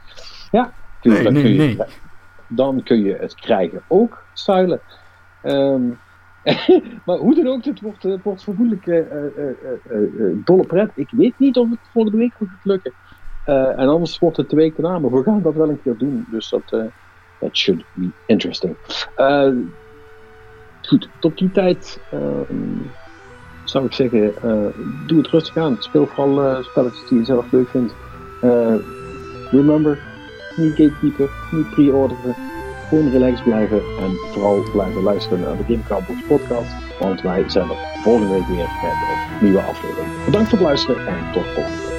Ja, nee, dan, nee, kun je, nee. dan kun je het krijgen ook, Zuilen. Um, maar hoe dan ook, het wordt, uh, wordt vermoedelijk uh, uh, dolle pret. Ik weet niet of het volgende week gaat lukken. en anders wordt het de week daarna, maar we gaan dat wel een keer doen. Dus dat that should be interesting. Goed, tot die tijd zou ik zeggen, doe het rustig aan. Speel vooral spelletjes die je zelf leuk vindt. remember, niet gatekeeper, niet pre-orderen. Gewoon relaxed blijven en vooral blijven luisteren naar de Game Cowboys podcast. Want wij zijn er volgende week weer met een nieuwe aflevering. Bedankt voor het luisteren en tot volgende week.